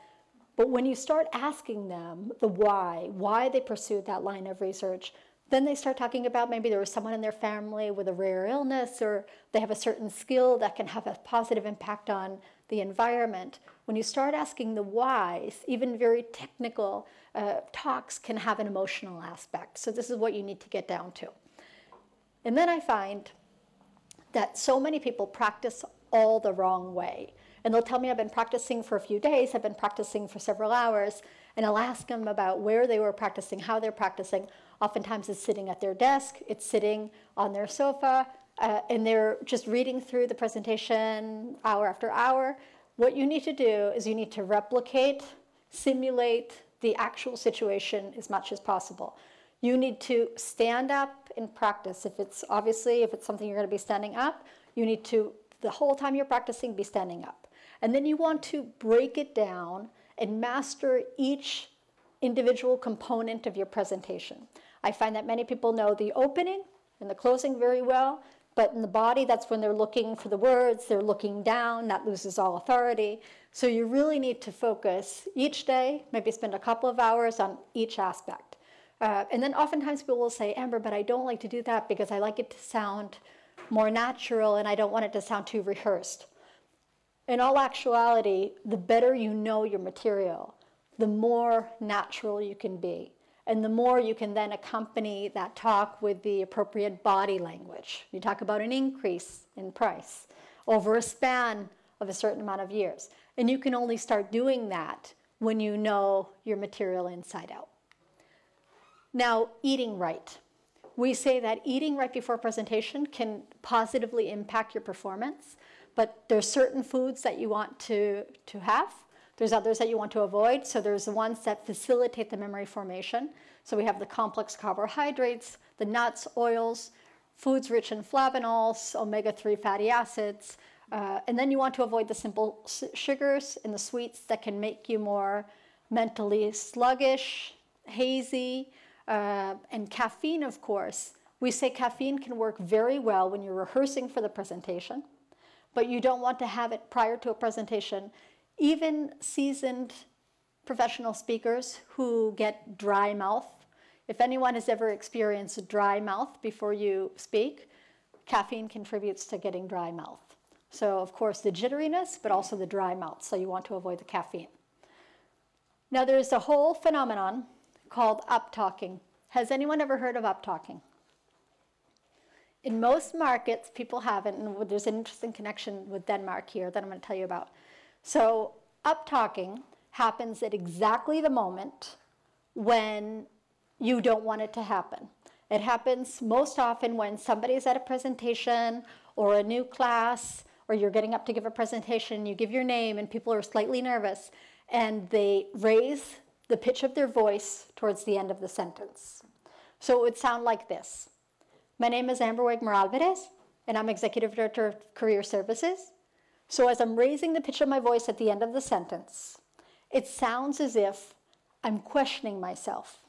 Speaker 8: But when you start asking them the why, why they pursued that line of research, then they start talking about maybe there was someone in their family with a rare illness or they have a certain skill that can have a positive impact on the environment. When you start asking the whys, even very technical uh, talks can have an emotional aspect. So, this is what you need to get down to. And then I find that so many people practice all the wrong way. And they'll tell me, I've been practicing for a few days, I've been practicing for several hours, and I'll ask them about where they were practicing, how they're practicing. Oftentimes it's sitting at their desk, it's sitting on their sofa, uh, and they're just reading through the presentation hour after hour. What you need to do is you need to replicate, simulate the actual situation as much as possible. You need to stand up and practice. If it's obviously, if it's something you're going to be standing up, you need to, the whole time you're practicing, be standing up. And then you want to break it down and master each individual component of your presentation. I find that many people know the opening and the closing very well, but in the body, that's when they're looking for the words, they're looking down, that loses all authority. So you really need to focus each day, maybe spend a couple of hours on each aspect. Uh, and then oftentimes people will say, Amber, but I don't like to do that because I like it to sound more natural and I don't want it to sound too rehearsed. In all actuality, the better you know your material, the more natural you can be. And the more you can then accompany that talk with the appropriate body language. You talk about an increase in price over a span of a certain amount of years. And you can only start doing that when you know your material inside out. Now, eating right. We say that eating right before presentation can positively impact your performance, but there's certain foods that you want to, to have. There's others that you want to avoid. So there's the ones that facilitate the memory formation. So we have the complex carbohydrates, the nuts, oils, foods rich in flavonols, omega-3 fatty acids, uh, and then you want to avoid the simple sugars and the sweets that can make you more mentally sluggish, hazy, uh, and caffeine, of course, we say caffeine can work very well when you're rehearsing for the presentation, but you don't want to have it prior to a presentation. Even seasoned professional speakers who get dry mouth, if anyone has ever experienced dry mouth before you speak, caffeine contributes to getting dry mouth. So, of course, the jitteriness, but also the dry mouth. So, you want to avoid the caffeine. Now, there's a whole phenomenon called up talking. Has anyone ever heard of up talking? In most markets, people haven't, and there's an interesting connection with Denmark here that I'm going to tell you about. So, up talking happens at exactly the moment when you don't want it to happen. It happens most often when somebody's at a presentation or a new class, or you're getting up to give a presentation, you give your name, and people are slightly nervous, and they raise the pitch of their voice towards the end of the sentence. So it would sound like this My name is Amber Wigmore Alvarez, and I'm Executive Director of Career Services. So as I'm raising the pitch of my voice at the end of the sentence, it sounds as if I'm questioning myself.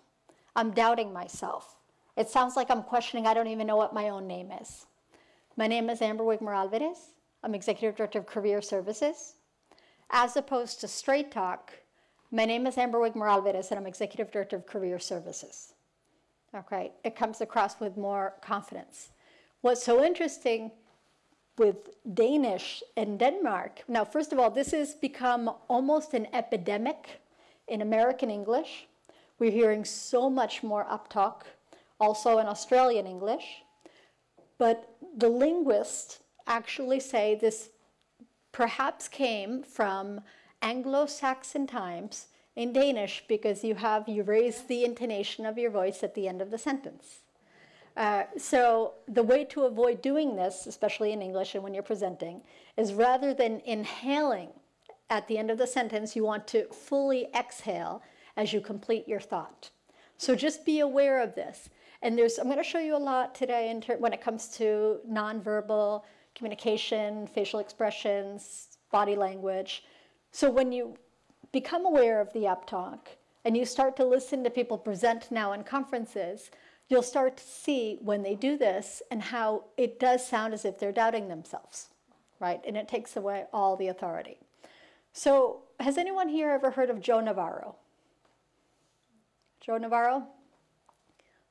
Speaker 8: I'm doubting myself. It sounds like I'm questioning, I don't even know what my own name is. My name is Amber Wigmore Alvarez. I'm Executive Director of Career Services. As opposed to Straight Talk, my name is Amber Wigmore Alvarez and I'm Executive Director of Career Services. Okay, it comes across with more confidence. What's so interesting with Danish and Denmark, now, first of all, this has become almost an epidemic in American English. We're hearing so much more uptalk, also in Australian English. But the linguists actually say this perhaps came from Anglo Saxon times in Danish because you have, you raise the intonation of your voice at the end of the sentence. Uh, so the way to avoid doing this, especially in English and when you're presenting, is rather than inhaling at the end of the sentence, you want to fully exhale as you complete your thought. So just be aware of this. And there's, I'm going to show you a lot today when it comes to nonverbal communication, facial expressions, body language. So when you become aware of the uptalk and you start to listen to people present now in conferences, you'll start to see when they do this and how it does sound as if they're doubting themselves, right? And it takes away all the authority. So, has anyone here ever heard of Joe Navarro? Joe Navarro?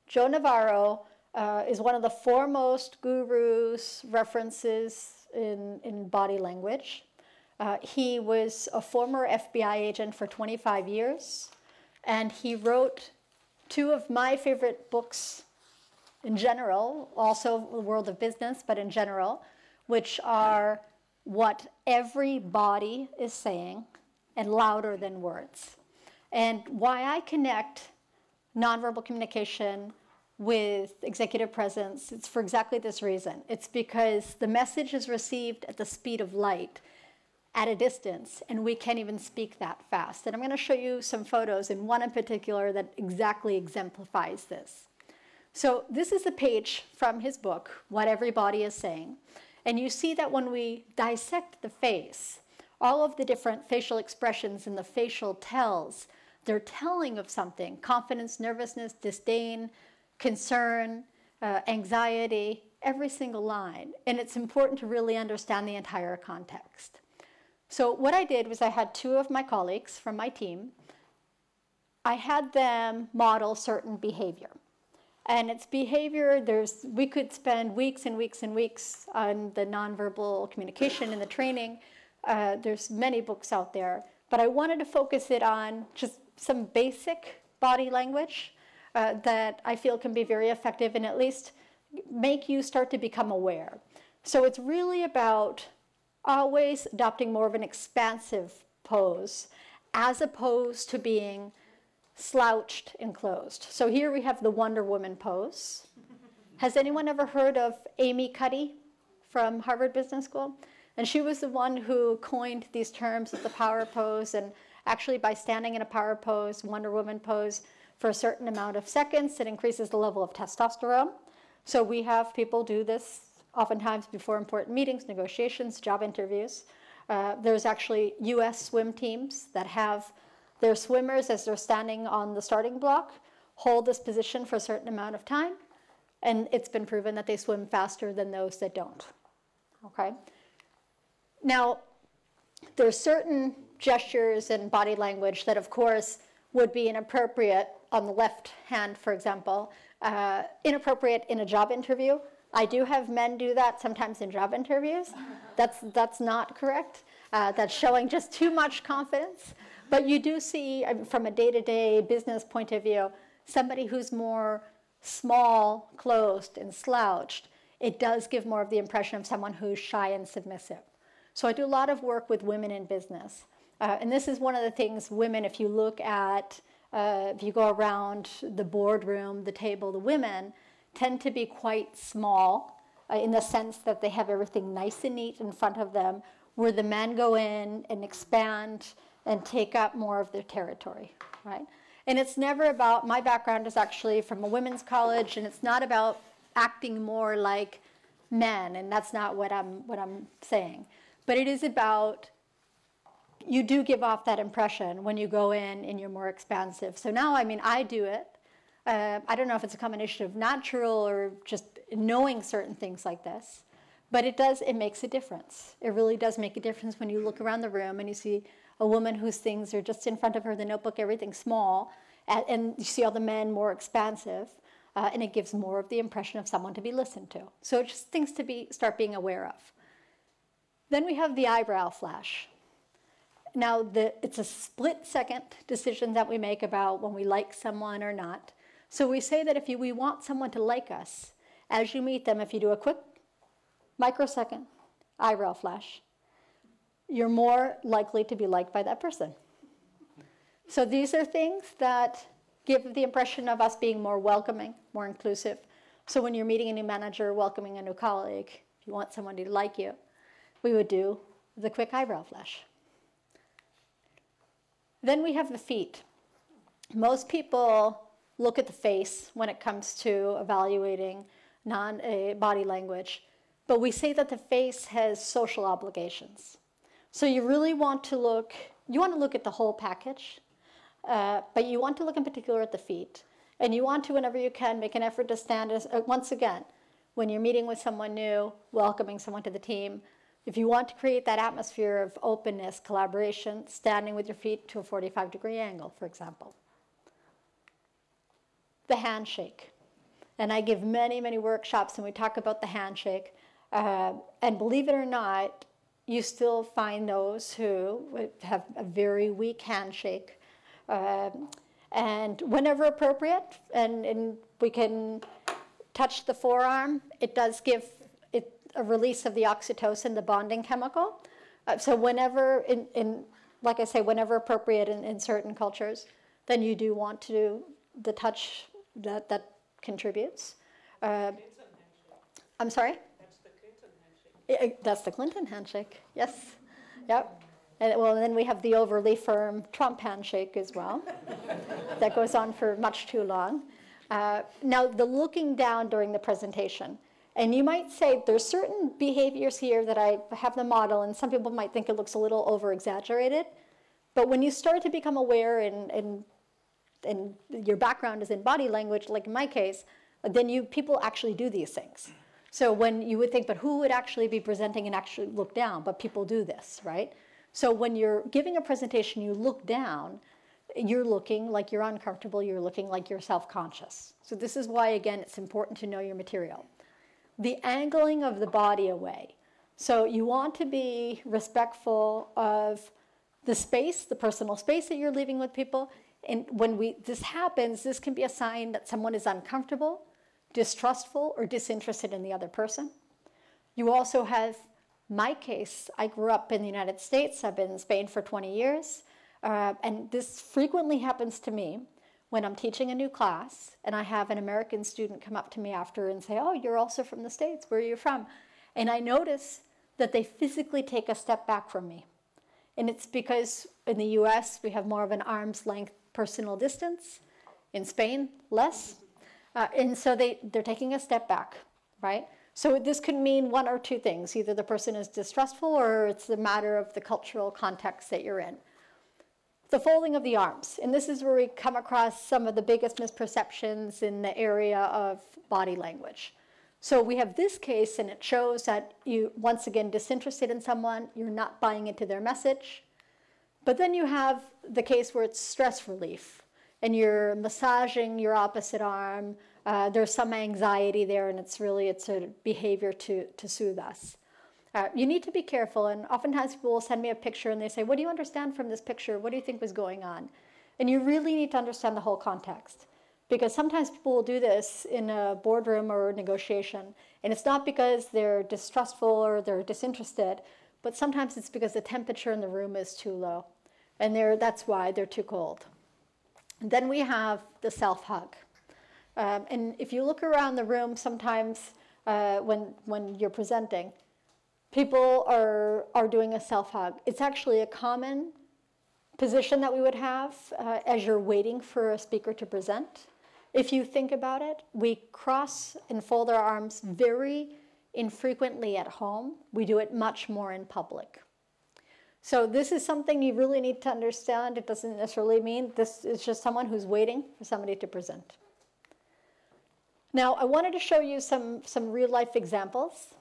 Speaker 8: Joe Navarro uh, is one of the foremost gurus, references in, in body language. Uh, he was a former FBI agent for 25 years, and he wrote two of my favorite books in general, also the world of business, but in general, which are What Every Body is Saying and Louder Than Words. And why I connect nonverbal communication with executive presence, it's for exactly this reason. It's because the message is received at the speed of light at a distance, and we can't even speak that fast. And I'm going to show you some photos, and one in particular that exactly exemplifies this. So, this is a page from his book, What Every Body is Saying. And you see that when we dissect the face, all of the different facial expressions and the facial tells, they're telling of something confidence, nervousness, disdain, concern, uh, anxiety, every single line. And it's important to really understand the entire context. So what I did was I had two of my colleagues from my team. I had them model certain behavior. And it's behavior, there's, we could spend weeks and weeks and weeks on the nonverbal communication and the training. Uh, there's many books out there, but I wanted to focus it on just some basic body language uh, that I feel can be very effective and at least make you start to become aware. So it's really about always adopting more of an expansive pose as opposed to being slouched and closed. So here we have the Wonder Woman pose. Has anyone ever heard of Amy Cuddy from Harvard Business School? And she was the one who coined these terms of the power pose. And actually, by standing in a power pose, Wonder Woman pose, for a certain amount of seconds, it increases the level of testosterone. So we have people do this oftentimes before important meetings, negotiations, job interviews. Uh, there's actually US swim teams that have their swimmers, as they're standing on the starting block, hold this position for a certain amount of time, and it's been proven that they swim faster than those that don't. Okay? Now, there's certain gestures and body language that, of course, would be inappropriate on the left hand, for example, uh, inappropriate in a job interview I do have men do that sometimes in job interviews. That's, that's not correct. Uh, that's showing just too much confidence. But you do see, um, from a day to day business point of view, somebody who's more small, closed, and slouched. It does give more of the impression of someone who's shy and submissive. So I do a lot of work with women in business. Uh, and this is one of the things women, if you look at, uh, if you go around the boardroom, the table, the women, tend to be quite small uh, in the sense that they have everything nice and neat in front of them, where the men go in and expand and take up more of their territory, right? And it's never about, my background is actually from a women's college, and it's not about acting more like men, and that's not what I'm, what I'm saying. But it is about you do give off that impression when you go in and you're more expansive. So now, I mean, I do it. Uh, I don't know if it's a combination of natural or just knowing certain things like this, but it does, it makes a difference. It really does make a difference when you look around the room and you see a woman whose things are just in front of her, the notebook, everything small, and, and you see all the men more expansive, uh, and it gives more of the impression of someone to be listened to. So it's just things to be, start being aware of. Then we have the eyebrow flash. Now, the, it's a split second decision that we make about when we like someone or not. So we say that if you, we want someone to like us, as you meet them, if you do a quick microsecond eyebrow flash, you're more likely to be liked by that person. So these are things that give the impression of us being more welcoming, more inclusive. So when you're meeting a new manager, welcoming a new colleague, if you want someone to like you, we would do the quick eyebrow flash. Then we have the feet. Most people look at the face when it comes to evaluating non uh, body language, but we say that the face has social obligations. So you really want to look, you want to look at the whole package, uh, but you want to look in particular at the feet. And you want to, whenever you can, make an effort to stand, as, uh, once again, when you're meeting with someone new, welcoming someone to the team, if you want to create that atmosphere of openness, collaboration, standing with your feet to a 45 degree angle, for example. The handshake. And I give many, many workshops and we talk about the handshake. Uh, and believe it or not, you still find those who have a very weak handshake. Um, and whenever appropriate, and, and we can touch the forearm, it does give it a release of the oxytocin, the bonding chemical. Uh, so whenever, in, in, like I say, whenever appropriate in, in certain cultures, then you do want to do the touch that, that contributes. Uh, I'm sorry? That's the Clinton handshake. Yes. Yep. And well, then we have the overly firm Trump handshake as well. that goes on for much too long. Uh, now, the looking down during the presentation. And you might say there's certain behaviors here that I have the model, and some people might think it looks a little over exaggerated. But when you start to become aware and, and, and your background is in body language, like in my case, then you people actually do these things. So when you would think, but who would actually be presenting and actually look down? But people do this, right? So when you're giving a presentation, you look down, you're looking like you're uncomfortable, you're looking like you're self conscious. So this is why, again, it's important to know your material. The angling of the body away. So you want to be respectful of the space, the personal space that you're leaving with people. And when we this happens, this can be a sign that someone is uncomfortable distrustful or disinterested in the other person. You also have my case. I grew up in the United States, I've been in Spain for 20 years, uh, and this frequently happens to me when I'm teaching a new class and I have an American student come up to me after and say, Oh, you're also from the States, where are you from? And I notice that they physically take a step back from me. And it's because in the US, we have more of an arm's length personal distance. In Spain, less. Uh, and so they, they're taking a step back, right? So this could mean one or two things. Either the person is distrustful or it's a matter of the cultural context that you're in. The folding of the arms. And this is where we come across some of the biggest misperceptions in the area of body language. So we have this case, and it shows that you, once again, disinterested in someone, you're not buying into their message. But then you have the case where it's stress relief and you're massaging your opposite arm. Uh, there's some anxiety there, and it's really it's a behavior to to soothe us. Uh, you need to be careful, and oftentimes people will send me a picture and they say, "What do you understand from this picture? What do you think was going on?" And you really need to understand the whole context, because sometimes people will do this in a boardroom or negotiation, and it's not because they're distrustful or they're disinterested, but sometimes it's because the temperature in the room is too low, and that's why they're too cold. Then we have the self hug. Um, and if you look around the room sometimes uh, when, when you're presenting, people are, are doing a self hug. It's actually a common position that we would have uh, as you're waiting for a speaker to present. If you think about it, we cross and fold our arms very infrequently at home. We do it much more in public. So this is something you really need to understand. It doesn't necessarily mean this is just someone who's waiting for somebody to present. Now, I wanted to show you some, some real life examples.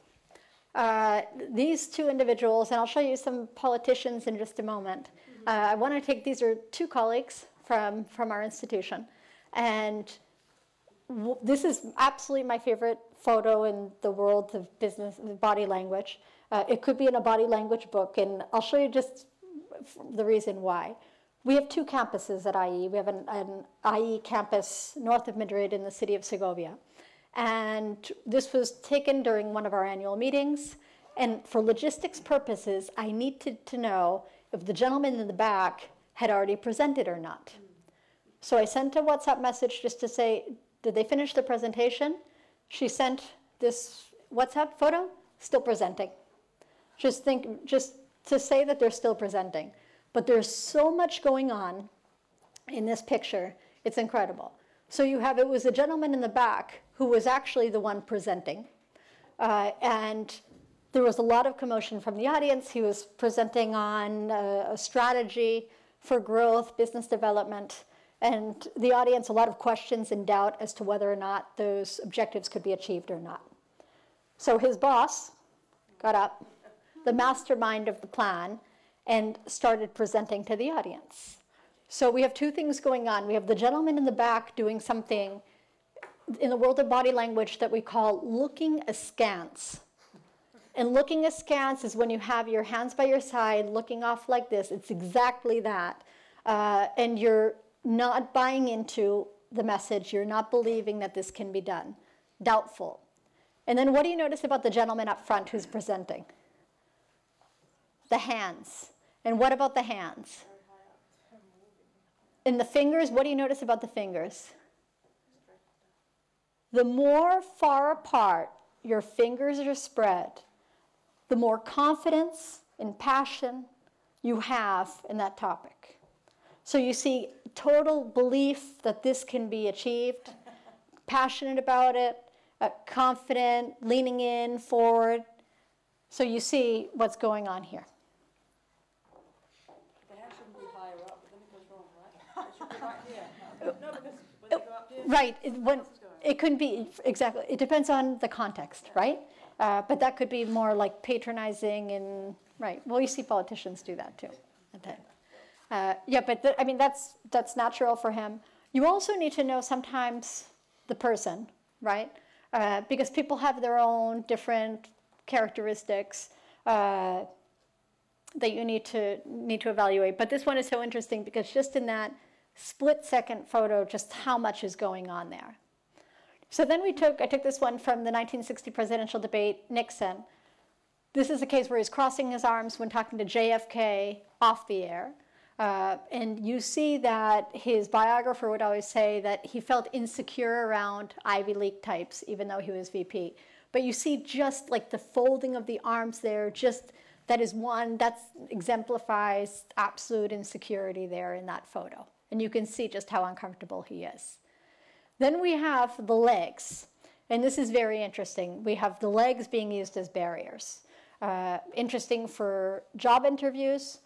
Speaker 8: Uh, these two individuals, and I'll show you some politicians in just a moment. Uh, I want to take, these are two colleagues from, from our institution. And this is absolutely my favorite photo in the world of business, body language. Uh, it could be in a body language book, and I'll show you just the reason why. We have two campuses at IE. We have an, an IE campus north of Madrid in the city of Segovia. And this was taken during one of our annual meetings. And for logistics purposes, I needed to know if the gentleman in the back had already presented or not. So I sent a WhatsApp message just to say, did they finish the presentation? She sent this WhatsApp photo, still presenting. Just think, just to say that they're still presenting. But there's so much going on in this picture, it's incredible. So you have, it was a gentleman in the back who was actually the one presenting. Uh, and there was a lot of commotion from the audience. He was presenting on a, a strategy for growth, business development, and the audience, a lot of questions and doubt as to whether or not those objectives could be achieved or not. So his boss got up, the mastermind of the plan, and started presenting to the audience. So we have two things going on. We have the gentleman in the back doing something in the world of body language that we call looking askance. And looking askance is when you have your hands by your side, looking off like this. It's exactly that. Uh, and you're not buying into the message, you're not believing that this can be done. Doubtful. And then what do you notice about the gentleman up front who's presenting? The hands. And what about the hands? In the fingers, what do you notice about the fingers? The more far apart your fingers are spread, the more confidence and passion you have in that topic. So you see total belief that this can be achieved, passionate about it, uh, confident, leaning in, forward. So you see what's going on here. Right. It, when, it couldn't be exactly. It depends on the context, right? Uh, but that could be more like patronizing and right. Well, you see politicians do that too. Uh, yeah, but I mean that's that's natural for him. You also need to know sometimes the person, right? Uh, because people have their own different characteristics uh, that you need to need to evaluate. But this one is so interesting because just in that split second photo, just how much is going on there. So then we took, I took this one from the 1960 presidential debate, Nixon. This is a case where he's crossing his arms when talking to JFK off the air. Uh, and you see that his biographer would always say that he felt insecure around Ivy League types, even though he was VP. But you see just like the folding of the arms there, just that is one that exemplifies absolute insecurity there in that photo. And you can see just how uncomfortable he is. Then we have the legs. And this is very interesting. We have the legs being used as barriers. Uh, interesting for job interviews.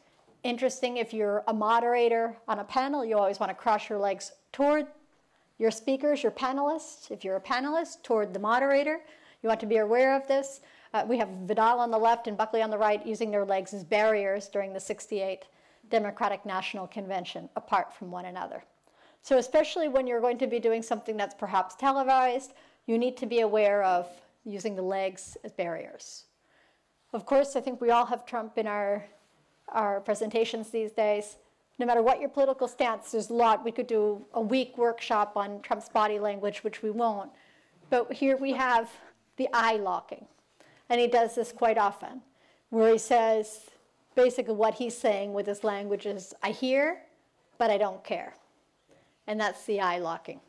Speaker 8: Interesting if you're a moderator on a panel, you always want to cross your legs toward your speakers, your panelists. If you're a panelist, toward the moderator. You want to be aware of this. Uh, we have Vidal on the left and Buckley on the right using their legs as barriers during the 68 Democratic National Convention apart from one another. So, especially when you're going to be doing something that's perhaps televised, you need to be aware of using the legs as barriers. Of course, I think we all have Trump in our, our presentations these days. No matter what your political stance, there's a lot. We could do a week workshop on Trump's body language, which we won't. But here we have the eye locking. And he does this quite often, where he says, basically what he's saying with his language is, I hear, but I don't care. And that's the eye locking.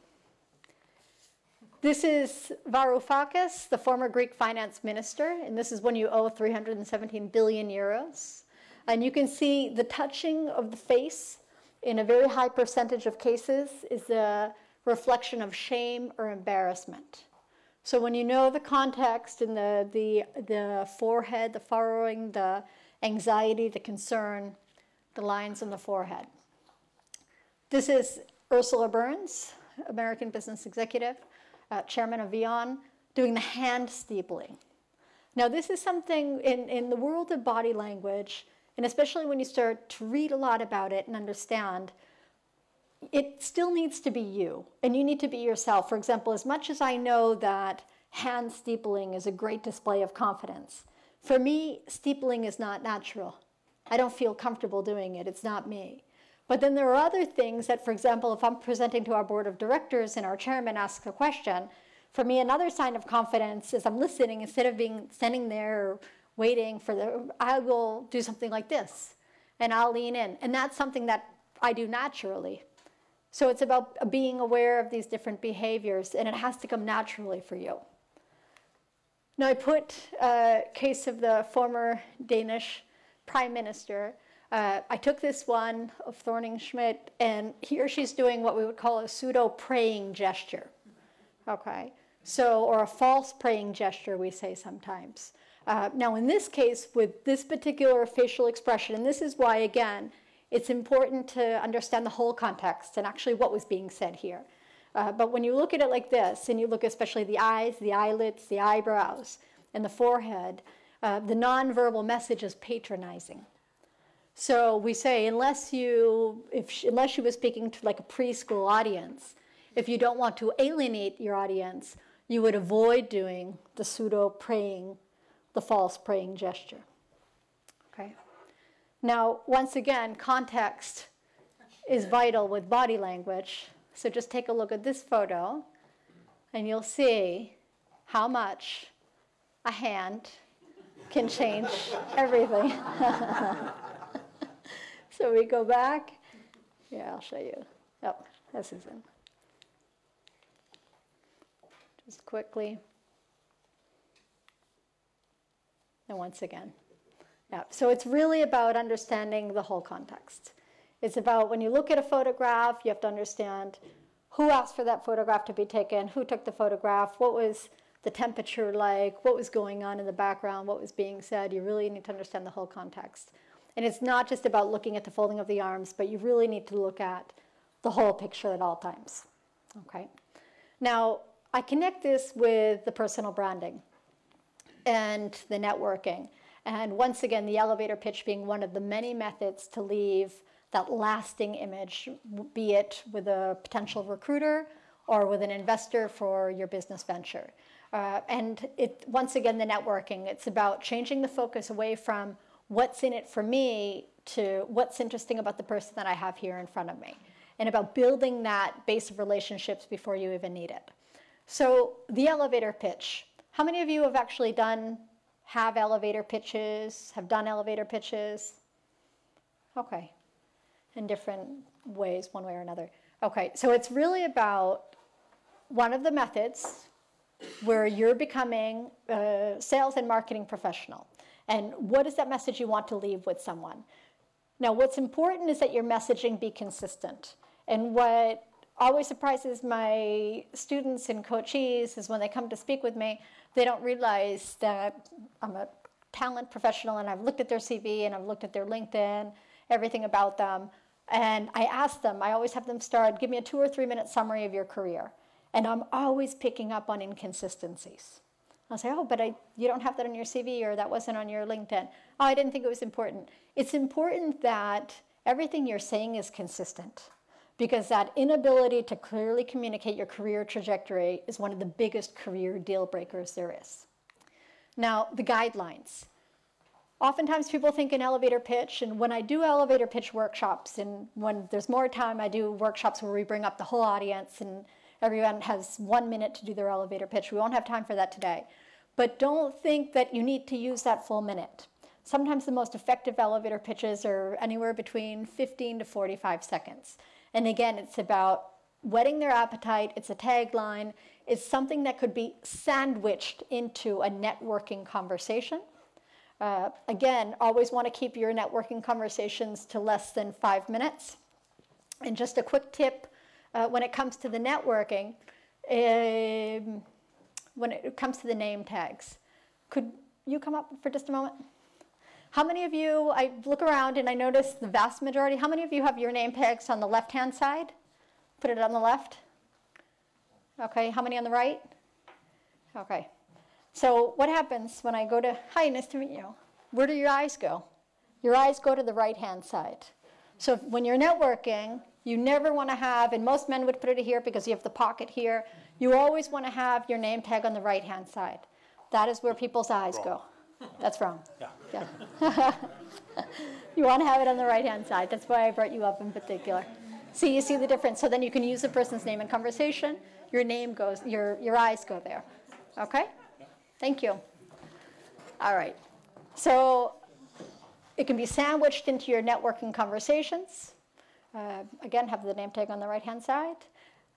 Speaker 8: This is Varoufakis, the former Greek finance minister, and this is when you owe 317 billion euros. And you can see the touching of the face in a very high percentage of cases is a reflection of shame or embarrassment. So when you know the context and the, the, the forehead, the furrowing, the anxiety, the concern, the lines on the forehead. This is Ursula Burns, American business executive, uh, chairman of VEON, doing the hand steepling. Now, this is something in, in the world of body language, and especially when you start to read a lot about it and understand, it still needs to be you, and you need to be yourself. For example, as much as I know that hand steepling is a great display of confidence, for me, steepling is not natural. I don't feel comfortable doing it, it's not me. But then there are other things that, for example, if I'm presenting to our board of directors and our chairman asks a question, for me, another sign of confidence is I'm listening instead of being standing there waiting for the, I will do something like this and I'll lean in. And that's something that I do naturally. So it's about being aware of these different behaviors and it has to come naturally for you. Now, I put a case of the former Danish prime minister. Uh, I took this one of Thorning Schmidt, and here she's doing what we would call a pseudo praying gesture. Okay, so, or a false praying gesture, we say sometimes. Uh, now, in this case, with this particular facial expression, and this is why, again, it's important to understand the whole context and actually what was being said here. Uh, but when you look at it like this, and you look especially the eyes, the eyelids, the eyebrows, and the forehead, uh, the nonverbal message is patronizing. So we say, unless you, if she, unless she was speaking to like a preschool audience, if you don't want to alienate your audience, you would avoid doing the pseudo praying, the false praying gesture. Okay. Now, once again, context is vital with body language. So just take a look at this photo and you'll see how much a hand can change everything. so we go back. Yeah, I'll show you. Oh, this is in. Just quickly. And once again. Yeah, so it's really about understanding the whole context. It's about when you look at a photograph, you have to understand who asked for that photograph to be taken, who took the photograph, what was the temperature like, what was going on in the background, what was being said. You really need to understand the whole context. And it's not just about looking at the folding of the arms, but you really need to look at the whole picture at all times. Okay? Now, I connect this with the personal branding and the networking. And once again, the elevator pitch being one of the many methods to leave that lasting image, be it with a potential recruiter or with an investor for your business venture. Uh, and it, once again, the networking, it's about changing the focus away from what's in it for me to what's interesting about the person that I have here in front of me, and about building that base of relationships before you even need it. So, the elevator pitch. How many of you have actually done, have elevator pitches, have done elevator pitches? Okay, in different ways, one way or another. Okay, so it's really about one of the methods where you're becoming a sales and marketing professional. And what is that message you want to leave with someone? Now, what's important is that your messaging be consistent. And what always surprises my students and coachees is when they come to speak with me, they don't realize that I'm a talent professional and I've looked at their CV and I've looked at their LinkedIn, everything about them. And I ask them, I always have them start, give me a two or three minute summary of your career. And I'm always picking up on inconsistencies. I'll say, oh, but I, you don't have that on your CV or that wasn't on your LinkedIn. Oh, I didn't think it was important. It's important that everything you're saying is consistent because that inability to clearly communicate your career trajectory is one of the biggest career deal breakers there is. Now, the guidelines. Oftentimes people think an elevator pitch, and when I do elevator pitch workshops, and when there's more time, I do workshops where we bring up the whole audience and Everyone has one minute to do their elevator pitch. We won't have time for that today. But don't think that you need to use that full minute. Sometimes the most effective elevator pitches are anywhere between 15 to 45 seconds. And again, it's about whetting their appetite, it's a tagline, it's something that could be sandwiched into a networking conversation. Uh, again, always want to keep your networking conversations to less than five minutes. And just a quick tip uh, when it comes to the networking, um, when it comes to the name tags. Could you come up for just a moment? How many of you, I look around and I notice the vast majority, how many of you have your name tags on the left-hand side? Put it on the left. Okay, how many on the right? Okay. So what happens when I go to, hi, nice to meet you. Where do your eyes go? Your eyes go to the right-hand side. So when you're networking, you never want to have, and most men would put it here because you have the pocket here, you always want to have your name tag on the right-hand side. That is where people's eyes
Speaker 1: Wrong.
Speaker 8: go. That's wrong.
Speaker 1: Yeah.
Speaker 8: Yeah. you want to have it on the right-hand side. That's why I brought you up in particular. See, you see the difference. So then you can use the person's name in conversation. Your name goes, your, your eyes go there. Okay? Thank you. All right. So it can be sandwiched into your networking conversations. Uh, again, have the name tag on the right-hand side.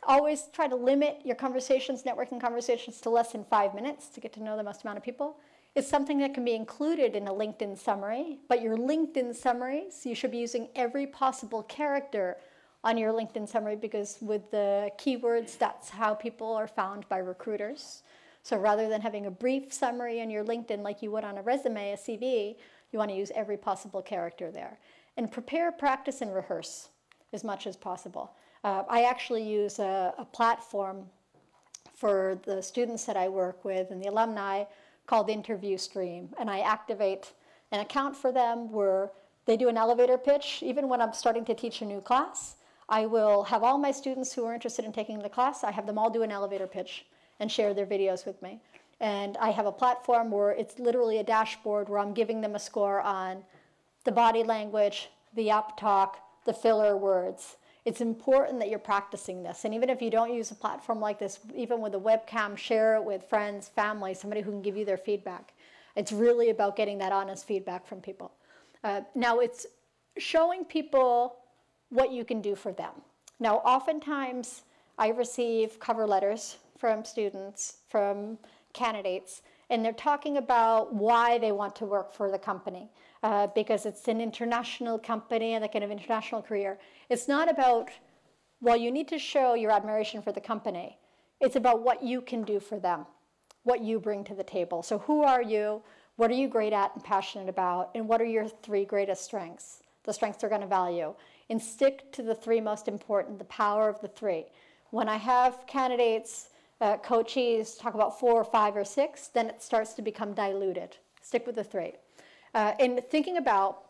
Speaker 8: Always try to limit your conversations, networking conversations, to less than five minutes to get to know the most amount of people. It's something that can be included in a LinkedIn summary, but your LinkedIn summaries, you should be using every possible character on your LinkedIn summary because with the keywords, that's how people are found by recruiters. So rather than having a brief summary on your LinkedIn like you would on a resume, a CV, you want to use every possible character there. And prepare, practice, and rehearse as much as possible. Uh, I actually use a, a platform for the students that I work with and the alumni called Interview Stream. And I activate an account for them where they do an elevator pitch. Even when I'm starting to teach a new class, I will have all my students who are interested in taking the class, I have them all do an elevator pitch and share their videos with me. And I have a platform where it's literally a dashboard where I'm giving them a score on the body language, the up talk, the filler words. It's important that you're practicing this. And even if you don't use a platform like this, even with a webcam, share it with friends, family, somebody who can give you their feedback. It's really about getting that honest feedback from people. Uh, now, it's showing people what you can do for them. Now, oftentimes I receive cover letters from students, from candidates, and they're talking about why they want to work for the company uh, because it's an international company and a kind of international career. It's not about, well, you need to show your admiration for the company. It's about what you can do for them, what you bring to the table. So, who are you? What are you great at and passionate about? And what are your three greatest strengths? The strengths they're going to value. And stick to the three most important, the power of the three. When I have candidates, uh, coaches talk about four or five or six, then it starts to become diluted. Stick with the three. Uh, and thinking about,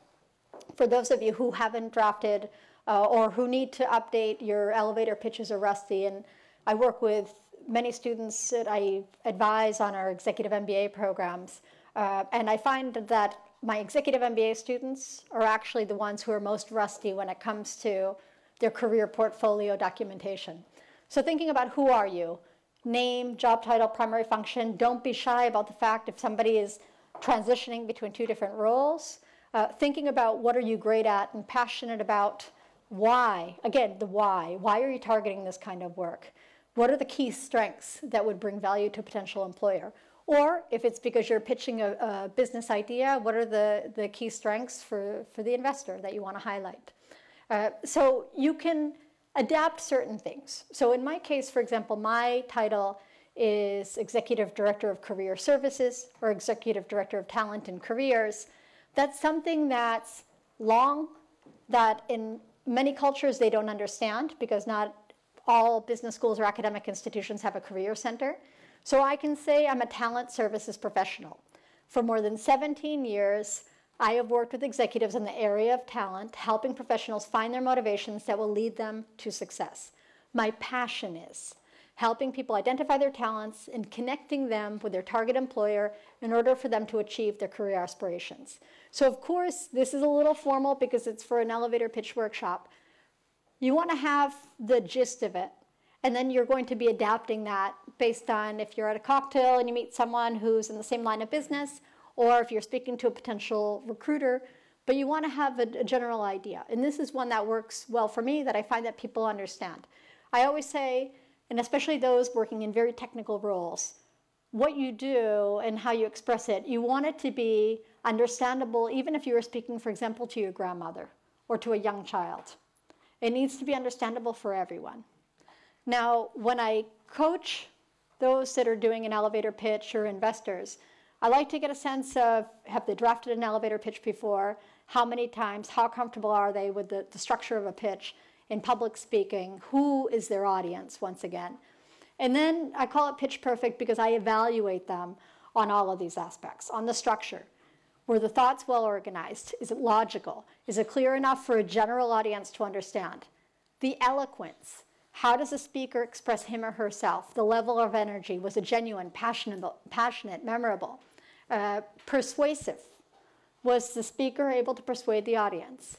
Speaker 8: for those of you who haven't drafted uh, or who need to update your elevator pitches are rusty, and I work with many students that I advise on our executive MBA programs, uh, and I find that my executive MBA students are actually the ones who are most rusty when it comes to their career portfolio documentation. So thinking about who are you, name, job title, primary function, don't be shy about the fact if somebody is transitioning between two different roles, uh, thinking about what are you great at and passionate about, why, again, the why, why are you targeting this kind of work? What are the key strengths that would bring value to a potential employer? Or if it's because you're pitching a, a business idea, what are the, the key strengths for, for the investor that you want to highlight? Uh, so you can adapt certain things. So in my case, for example, my title is Executive Director of Career Services or Executive Director of Talent and Careers. That's something that's long, that in many cultures they don't understand because not all business schools or academic institutions have a career center. So I can say I'm a talent services professional. For more than 17 years, I have worked with executives in the area of talent, helping professionals find their motivations that will lead them to success. My passion is helping people identify their talents and connecting them with their target employer in order for them to achieve their career aspirations. So, of course, this is a little formal because it's for an elevator pitch workshop. You want to have the gist of it, and then you're going to be adapting that based on if you're at a cocktail and you meet someone who's in the same line of business, or if you're speaking to a potential recruiter. But you want to have a, a general idea. And this is one that works well for me that I find that people understand. I always say, and especially those working in very technical roles, what you do and how you express it, you want it to be understandable, even if you are speaking, for example, to your grandmother or to a young child. It needs to be understandable for everyone. Now, when I coach those that are doing an elevator pitch or investors, I like to get a sense of have they drafted an elevator pitch before? How many times? How comfortable are they with the, the structure of a pitch in public speaking? Who is their audience, once again? And then I call it pitch perfect because I evaluate them on all of these aspects on the structure. Were the thoughts well organized? Is it logical? Is it clear enough for a general audience to understand? The eloquence. How does a speaker express him or herself? The level of energy. Was it genuine, passionate, passionate memorable? Uh, persuasive. Was the speaker able to persuade the audience?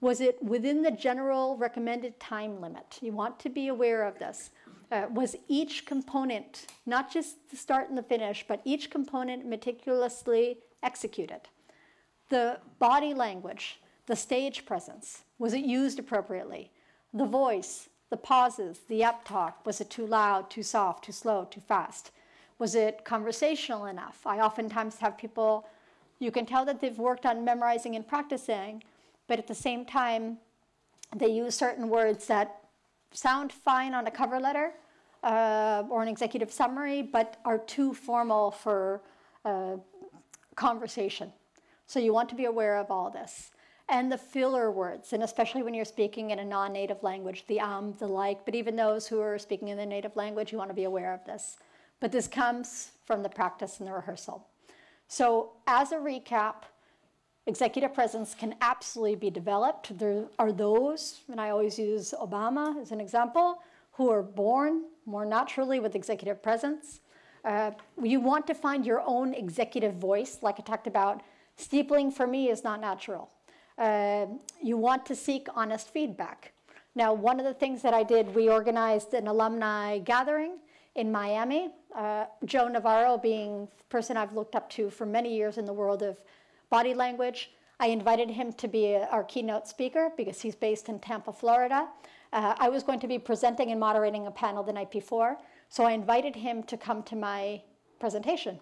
Speaker 8: Was it within the general recommended time limit? You want to be aware of this. Uh, was each component, not just the start and the finish, but each component meticulously executed? The body language, the stage presence, was it used appropriately? The voice, the pauses, the uptalk, was it too loud, too soft, too slow, too fast? Was it conversational enough? I oftentimes have people, you can tell that they've worked on memorizing and practicing, but at the same time, they use certain words that sound fine on a cover letter uh, or an executive summary, but are too formal for uh, conversation. So you want to be aware of all this. And the filler words, and especially when you're speaking in a non native language, the um, the like, but even those who are speaking in the native language, you want to be aware of this. But this comes from the practice and the rehearsal. So, as a recap, executive presence can absolutely be developed. There are those, and I always use Obama as an example, who are born more naturally with executive presence. Uh, you want to find your own executive voice, like I talked about. Steepling for me is not natural. Uh, you want to seek honest feedback. Now, one of the things that I did, we organized an alumni gathering in Miami. Uh, Joe Navarro being the person I've looked up to for many years in the world of body language. I invited him to be a, our keynote speaker because he's based in Tampa, Florida. Uh, I was going to be presenting and moderating a panel the night before, so I invited him to come to my presentation.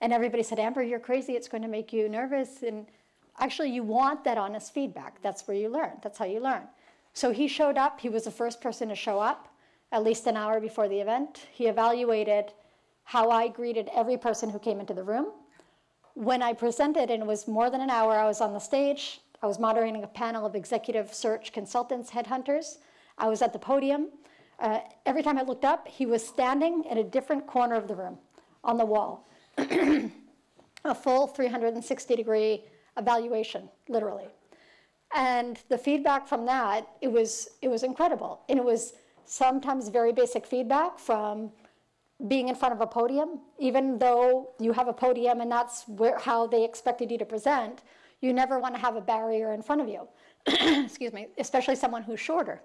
Speaker 8: And everybody said, Amber, you're crazy. It's going to make you nervous. And actually, you want that honest feedback. That's where you learn. That's how you learn. So he showed up. He was the first person to show up at least an hour before the event. He evaluated how I greeted every person who came into the room. When I presented, and it was more than an hour, I was on the stage. I was moderating a panel of executive search consultants, headhunters. I was at the podium. Uh, every time I looked up, he was standing in a different corner of the room on the wall. a full 360 degree evaluation, literally. And the feedback from that, it was, it was incredible. And it was sometimes very basic feedback from being in front of a podium, even though you have a podium and that's where, how they expected you to present, you never want to have a barrier in front of you. Excuse me, especially someone who's shorter.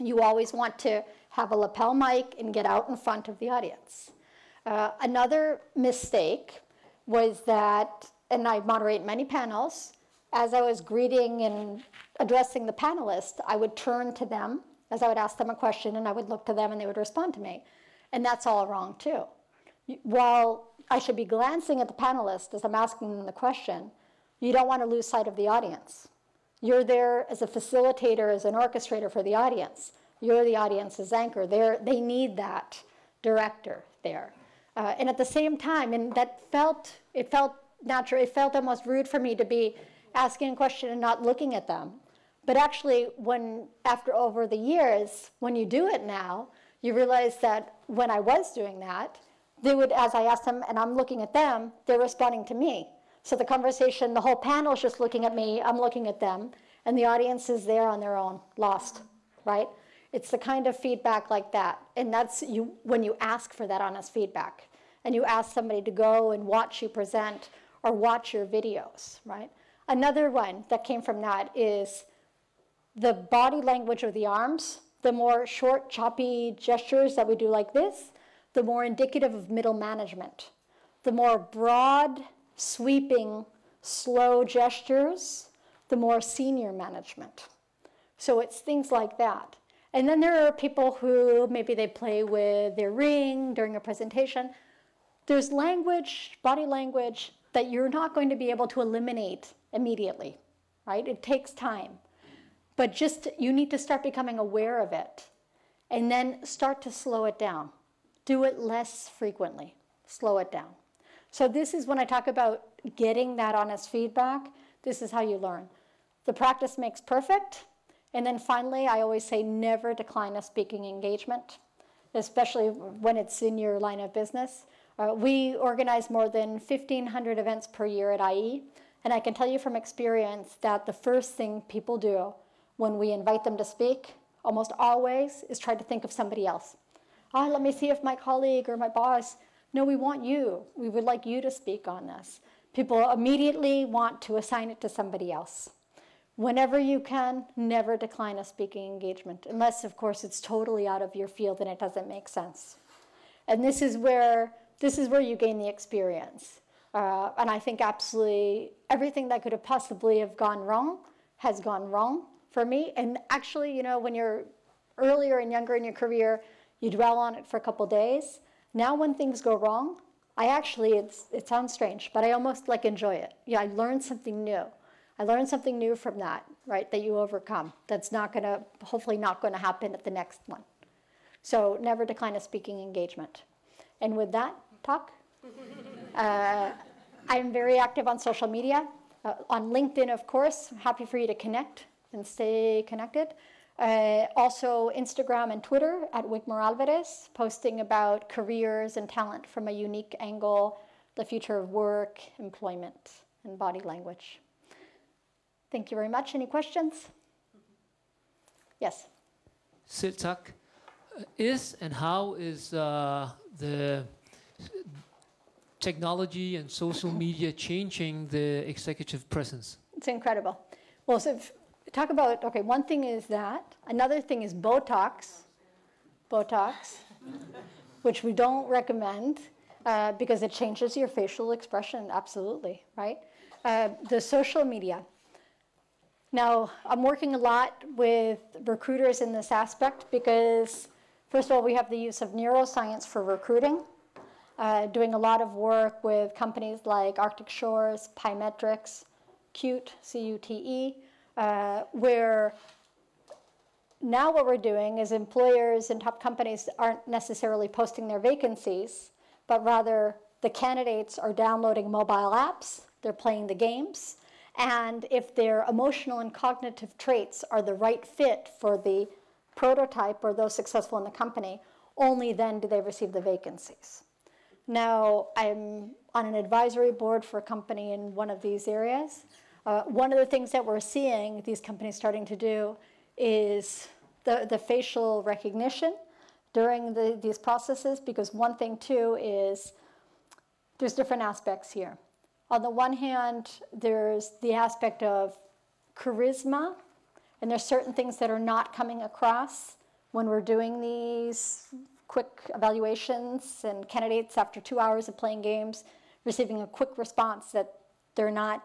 Speaker 8: You always want to have a lapel mic and get out in front of the audience. Uh, another mistake was that, and I moderate many panels, as I was greeting and addressing the panelists, I would turn to them as I would ask them a question and I would look to them and they would respond to me. And that's all wrong too. While I should be glancing at the panelists as I'm asking them the question, you don't want to lose sight of the audience. You're there as a facilitator, as an orchestrator for the audience. You're the audience's anchor. They're, they need that director there. Uh, and at the same time, and that felt, it felt natural, it felt almost rude for me to be asking a question and not looking at them. But actually, when after over the years, when you do it now, you realize that when I was doing that, they would, as I asked them and I'm looking at them, they're responding to me. So the conversation, the whole panel is just looking at me, I'm looking at them, and the audience is there on their own, lost, right? It's the kind of feedback like that. And that's you when you ask for that honest feedback and you ask somebody to go and watch you present or watch your videos, right? Another one that came from that is the body language of the arms, the more short, choppy gestures that we do like this, the more indicative of middle management. The more broad, sweeping, slow gestures, the more senior management. So it's things like that. And then there are people who maybe they play with their ring during a presentation. There's language, body language, that you're not going to be able to eliminate immediately, right? It takes time. But just you need to start becoming aware of it and then start to slow it down. Do it less frequently. Slow it down. So this is when I talk about getting that honest feedback, this is how you learn. The practice makes perfect. And then finally, I always say never decline a speaking engagement, especially when it's in your line of business. Uh, we organize more than 1,500 events per year at IE, and I can tell you from experience that the first thing people do when we invite them to speak, almost always, is try to think of somebody else. Oh, let me see if my colleague or my boss. No, we want you. We would like you to speak on this. People immediately want to assign it to somebody else. Whenever you can, never decline a speaking engagement, unless, of course, it's totally out of your field and it doesn't make sense. And this is where this is where you gain the experience. Uh, and I think absolutely everything that could have possibly have gone wrong has gone wrong for me. And actually, you know, when you're earlier and younger in your career, you dwell on it for a couple days. Now, when things go wrong, I actually, it's, it sounds strange, but I almost like enjoy it. Yeah, I learned something new. I learned something new from that, right, that you overcome. That's not going to, hopefully, not going to happen at the next one. So never decline a speaking engagement. And with that talk, uh, I'm very active on social media. Uh, on LinkedIn, of course, I'm happy for you to connect and stay connected. Uh, also, Instagram and Twitter at Wigmore Alvarez, posting about careers and talent from a unique angle, the future of work, employment, and body language. Thank you very much. Any questions? Yes.
Speaker 9: Selv tak. Is and how is uh, the technology and social media changing the executive presence?
Speaker 8: It's incredible. Well, so talk about okay. One thing is that. Another thing is Botox. Botox, which we don't recommend uh, because it changes your facial expression. Absolutely, right? Uh, the social media. Now, I'm working a lot with recruiters in this aspect because, first of all, we have the use of neuroscience for recruiting, uh, doing a lot of work with companies like Arctic Shores, Pymetrics, cut-e, C U T E, uh, where now what we're doing is employers and top companies aren't necessarily posting their vacancies, but rather the candidates are downloading mobile apps, they're playing the games, and if their emotional and cognitive traits are the right fit for the prototype or those successful in the company, only then do they receive the vacancies. Now, I'm on an advisory board for a company in one of these areas. Uh, one of the things that we're seeing these companies starting to do is the, the facial recognition during the, these processes, because one thing, too, is there's different aspects here. On the one hand, there's the aspect of charisma, and there's certain things that are not coming across when we're doing these quick evaluations and candidates after two hours of playing games receiving a quick response that they're not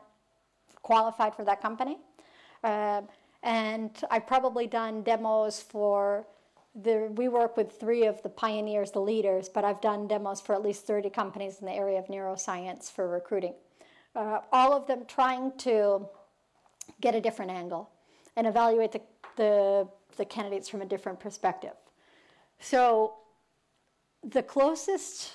Speaker 8: qualified for that company. Uh, and I've probably done demos for the, we work with three of the pioneers, the leaders, but I've done demos for at least 30 companies in the area of neuroscience for recruiting uh, all of them trying to get a different angle and evaluate the, the, the candidates from a different perspective. So the closest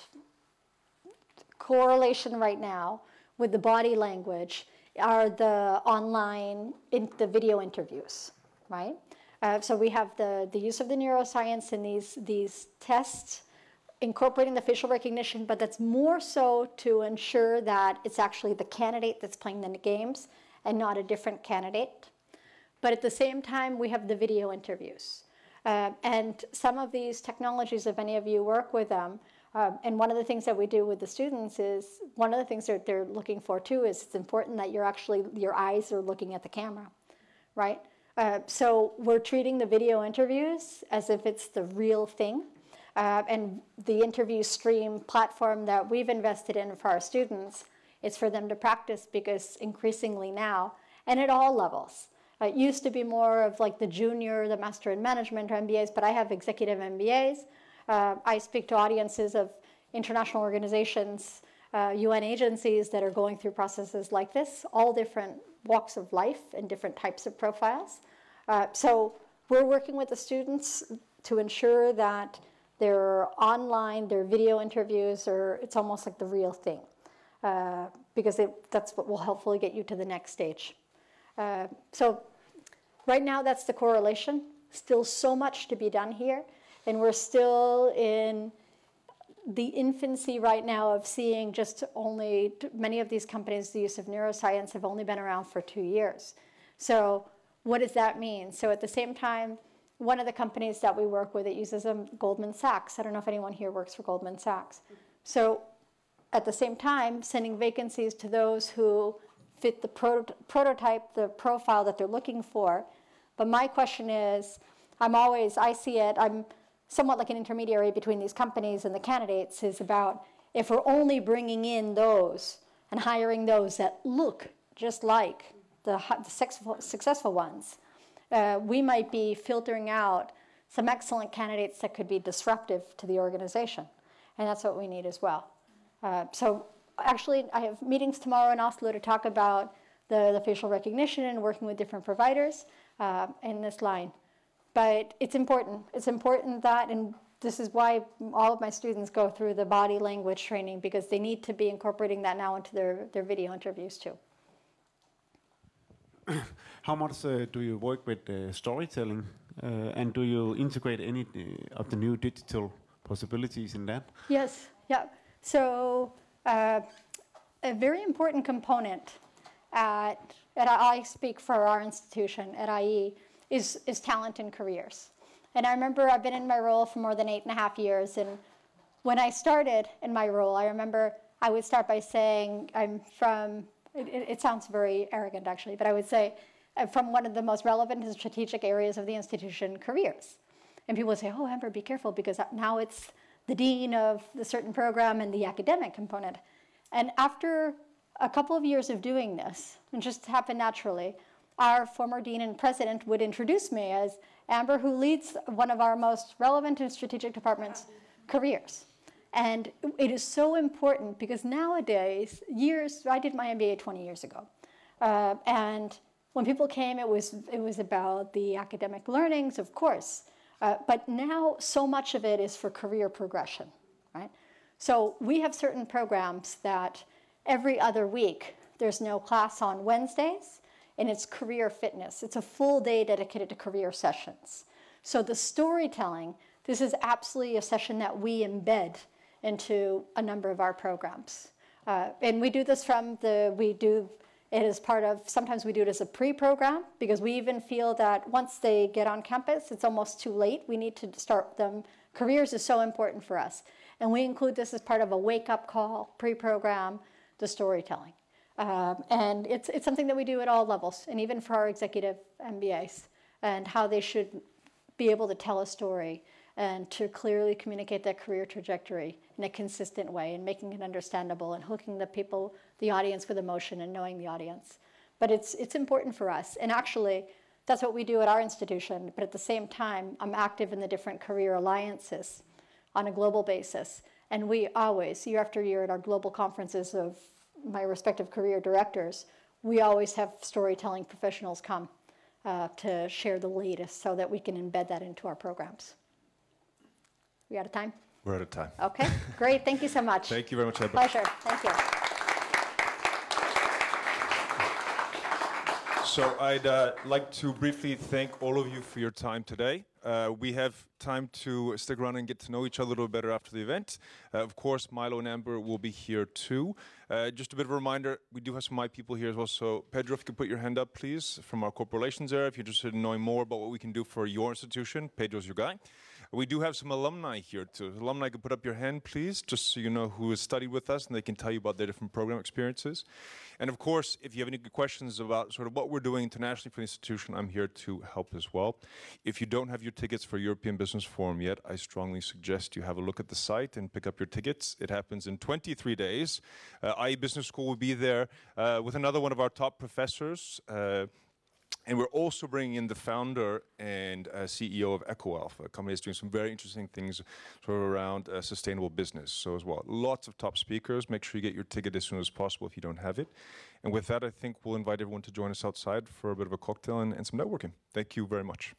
Speaker 8: correlation right now with the body language are the online in the video interviews, right? Uh, so we have the, the use of the neuroscience in these, these tests incorporating the facial recognition, but that's more so to ensure that it's actually the candidate that's playing the games and not a different candidate. But at the same time, we have the video interviews. Uh, and some of these technologies, if any of you work with them, um, and one of the things that we do with the students is one of the things that they're looking for too is it's important that you're actually your eyes are looking at the camera, right? Uh, so we're treating the video interviews as if it's the real thing, uh, and the InterviewStream platform that we've invested in for our students is for them to practice because increasingly now, and at all levels, uh, it used to be more of like the junior, the master in management or MBAs, but I have executive MBAs. Uh, I speak to audiences of international organizations, UN uh, agencies that are going through processes like this, all different walks of life and different types of profiles. Uh, so we're working with the students to ensure that they're online, they're video interviews, or it's almost like the real thing. uh, because it, that's what will hopefully get you to the next stage. Uh, so right now, that's the correlation. Still so much to be done here, and we're still in the infancy right now of seeing just only many of these companies, the use of neuroscience have only been around for two years. So what does that mean? So at the same time, one of the companies that we work with, it uses a Goldman Sachs. I don't know if anyone here works for Goldman Sachs. So at the same time, sending vacancies to those who fit the proto- prototype, the profile that they're looking for. But my question is, I'm always, I see it, I'm somewhat like an intermediary between these companies and the candidates, is about if we're only bringing in those and hiring those that look just like the, successful, successful ones, uh, we might be filtering out some excellent candidates that could be disruptive to the organization. And that's what we need as well. Uh, so actually, I have meetings tomorrow in Oslo to talk about the, the facial recognition and working with different providers uh, in this line. But it's important. It's important that, and this is why all of my students go through the body language training because they need to be incorporating that now into their, their video interviews too.
Speaker 6: How much uh, do you work with uh, storytelling, uh, and do you integrate any uh, of the new digital possibilities in that?
Speaker 8: Yes, yeah. So uh, a very important component at, at I speak for our institution at IE is, is talent and careers. And I remember I've been in my role for more than eight and a half years. And when I started in my role, I remember I would start by saying I'm from, it, it sounds very arrogant actually, but I would say I'm from one of the most relevant and strategic areas of the institution, careers. And people would say, oh, Amber, be careful because now it's the dean of the certain program and the academic component. And after a couple of years of doing this, and just happened naturally, our former dean and president would introduce me as Amber, who leads one of our most relevant and strategic departments, careers. And it is so important because nowadays, years, I did my MBA 20 years ago. Uh, and when people came, it was, it was about the academic learnings, of course. Uh, but now, so much of it is for career progression, right? So we have certain programs that every other week there's no class on Wednesdays, and it's career fitness. It's a full day dedicated to career sessions. So the storytelling, this is absolutely a session that we embed into a number of our programs. Uh, and we do this from the, we do it as part of, sometimes we do it as a pre-program because we even feel that once they get on campus, it's almost too late. We need to start them. Careers is so important for us. And we include this as part of a wake-up call, pre-program, the storytelling. Um, and it's, it's something that we do at all levels, and even for our executive MBAs, and how they should be able to tell a story and to clearly communicate their career trajectory in a consistent way and making it understandable and hooking the people, the audience with emotion and knowing the audience. But it's, it's important for us. And actually, that's what we do at our institution. But at the same time, I'm active in the different career alliances on a global basis. And we always, year after year, at our global conferences of my respective career directors, we always have storytelling professionals come uh, to share the latest so that we can embed that into our programs. We out of time?
Speaker 2: We're out of time.
Speaker 8: Okay, great. Thank you so much.
Speaker 2: Thank you very much, Ebba.
Speaker 8: Pleasure. Thank you.
Speaker 2: So I'd uh, like to briefly thank all of you for your time today. Uh, we have time to stick around and get to know each other a little better after the event. Uh, of course, Milo and Amber will be here too. Uh, just a bit of a reminder, we do have some my people here as well. So Pedro, if you could put your hand up, please, from our corporate relations area, if you're interested in knowing more about what we can do for your institution. Pedro's your guy. We do have some alumni here too. Alumni can put up your hand, please, just so you know who has studied with us and they can tell you about their different program experiences. And of course, if you have any questions about sort of what we're doing internationally for the institution, I'm here to help as well. If you don't have your tickets for European Business Forum yet, I strongly suggest you have a look at the site and pick up your tickets. It happens in 23 days. Uh, IE Business School will be there uh, with another one of our top professors. Uh, and we're also bringing in the founder and uh, CEO of Ecoalf, a company that's doing some very interesting things sort of around uh, sustainable business. So as well, lots of top speakers. Make sure you get your ticket as soon as possible if you don't have it. And with that, I think we'll invite everyone to join us outside for a bit of a cocktail and, and some networking. Thank you very much.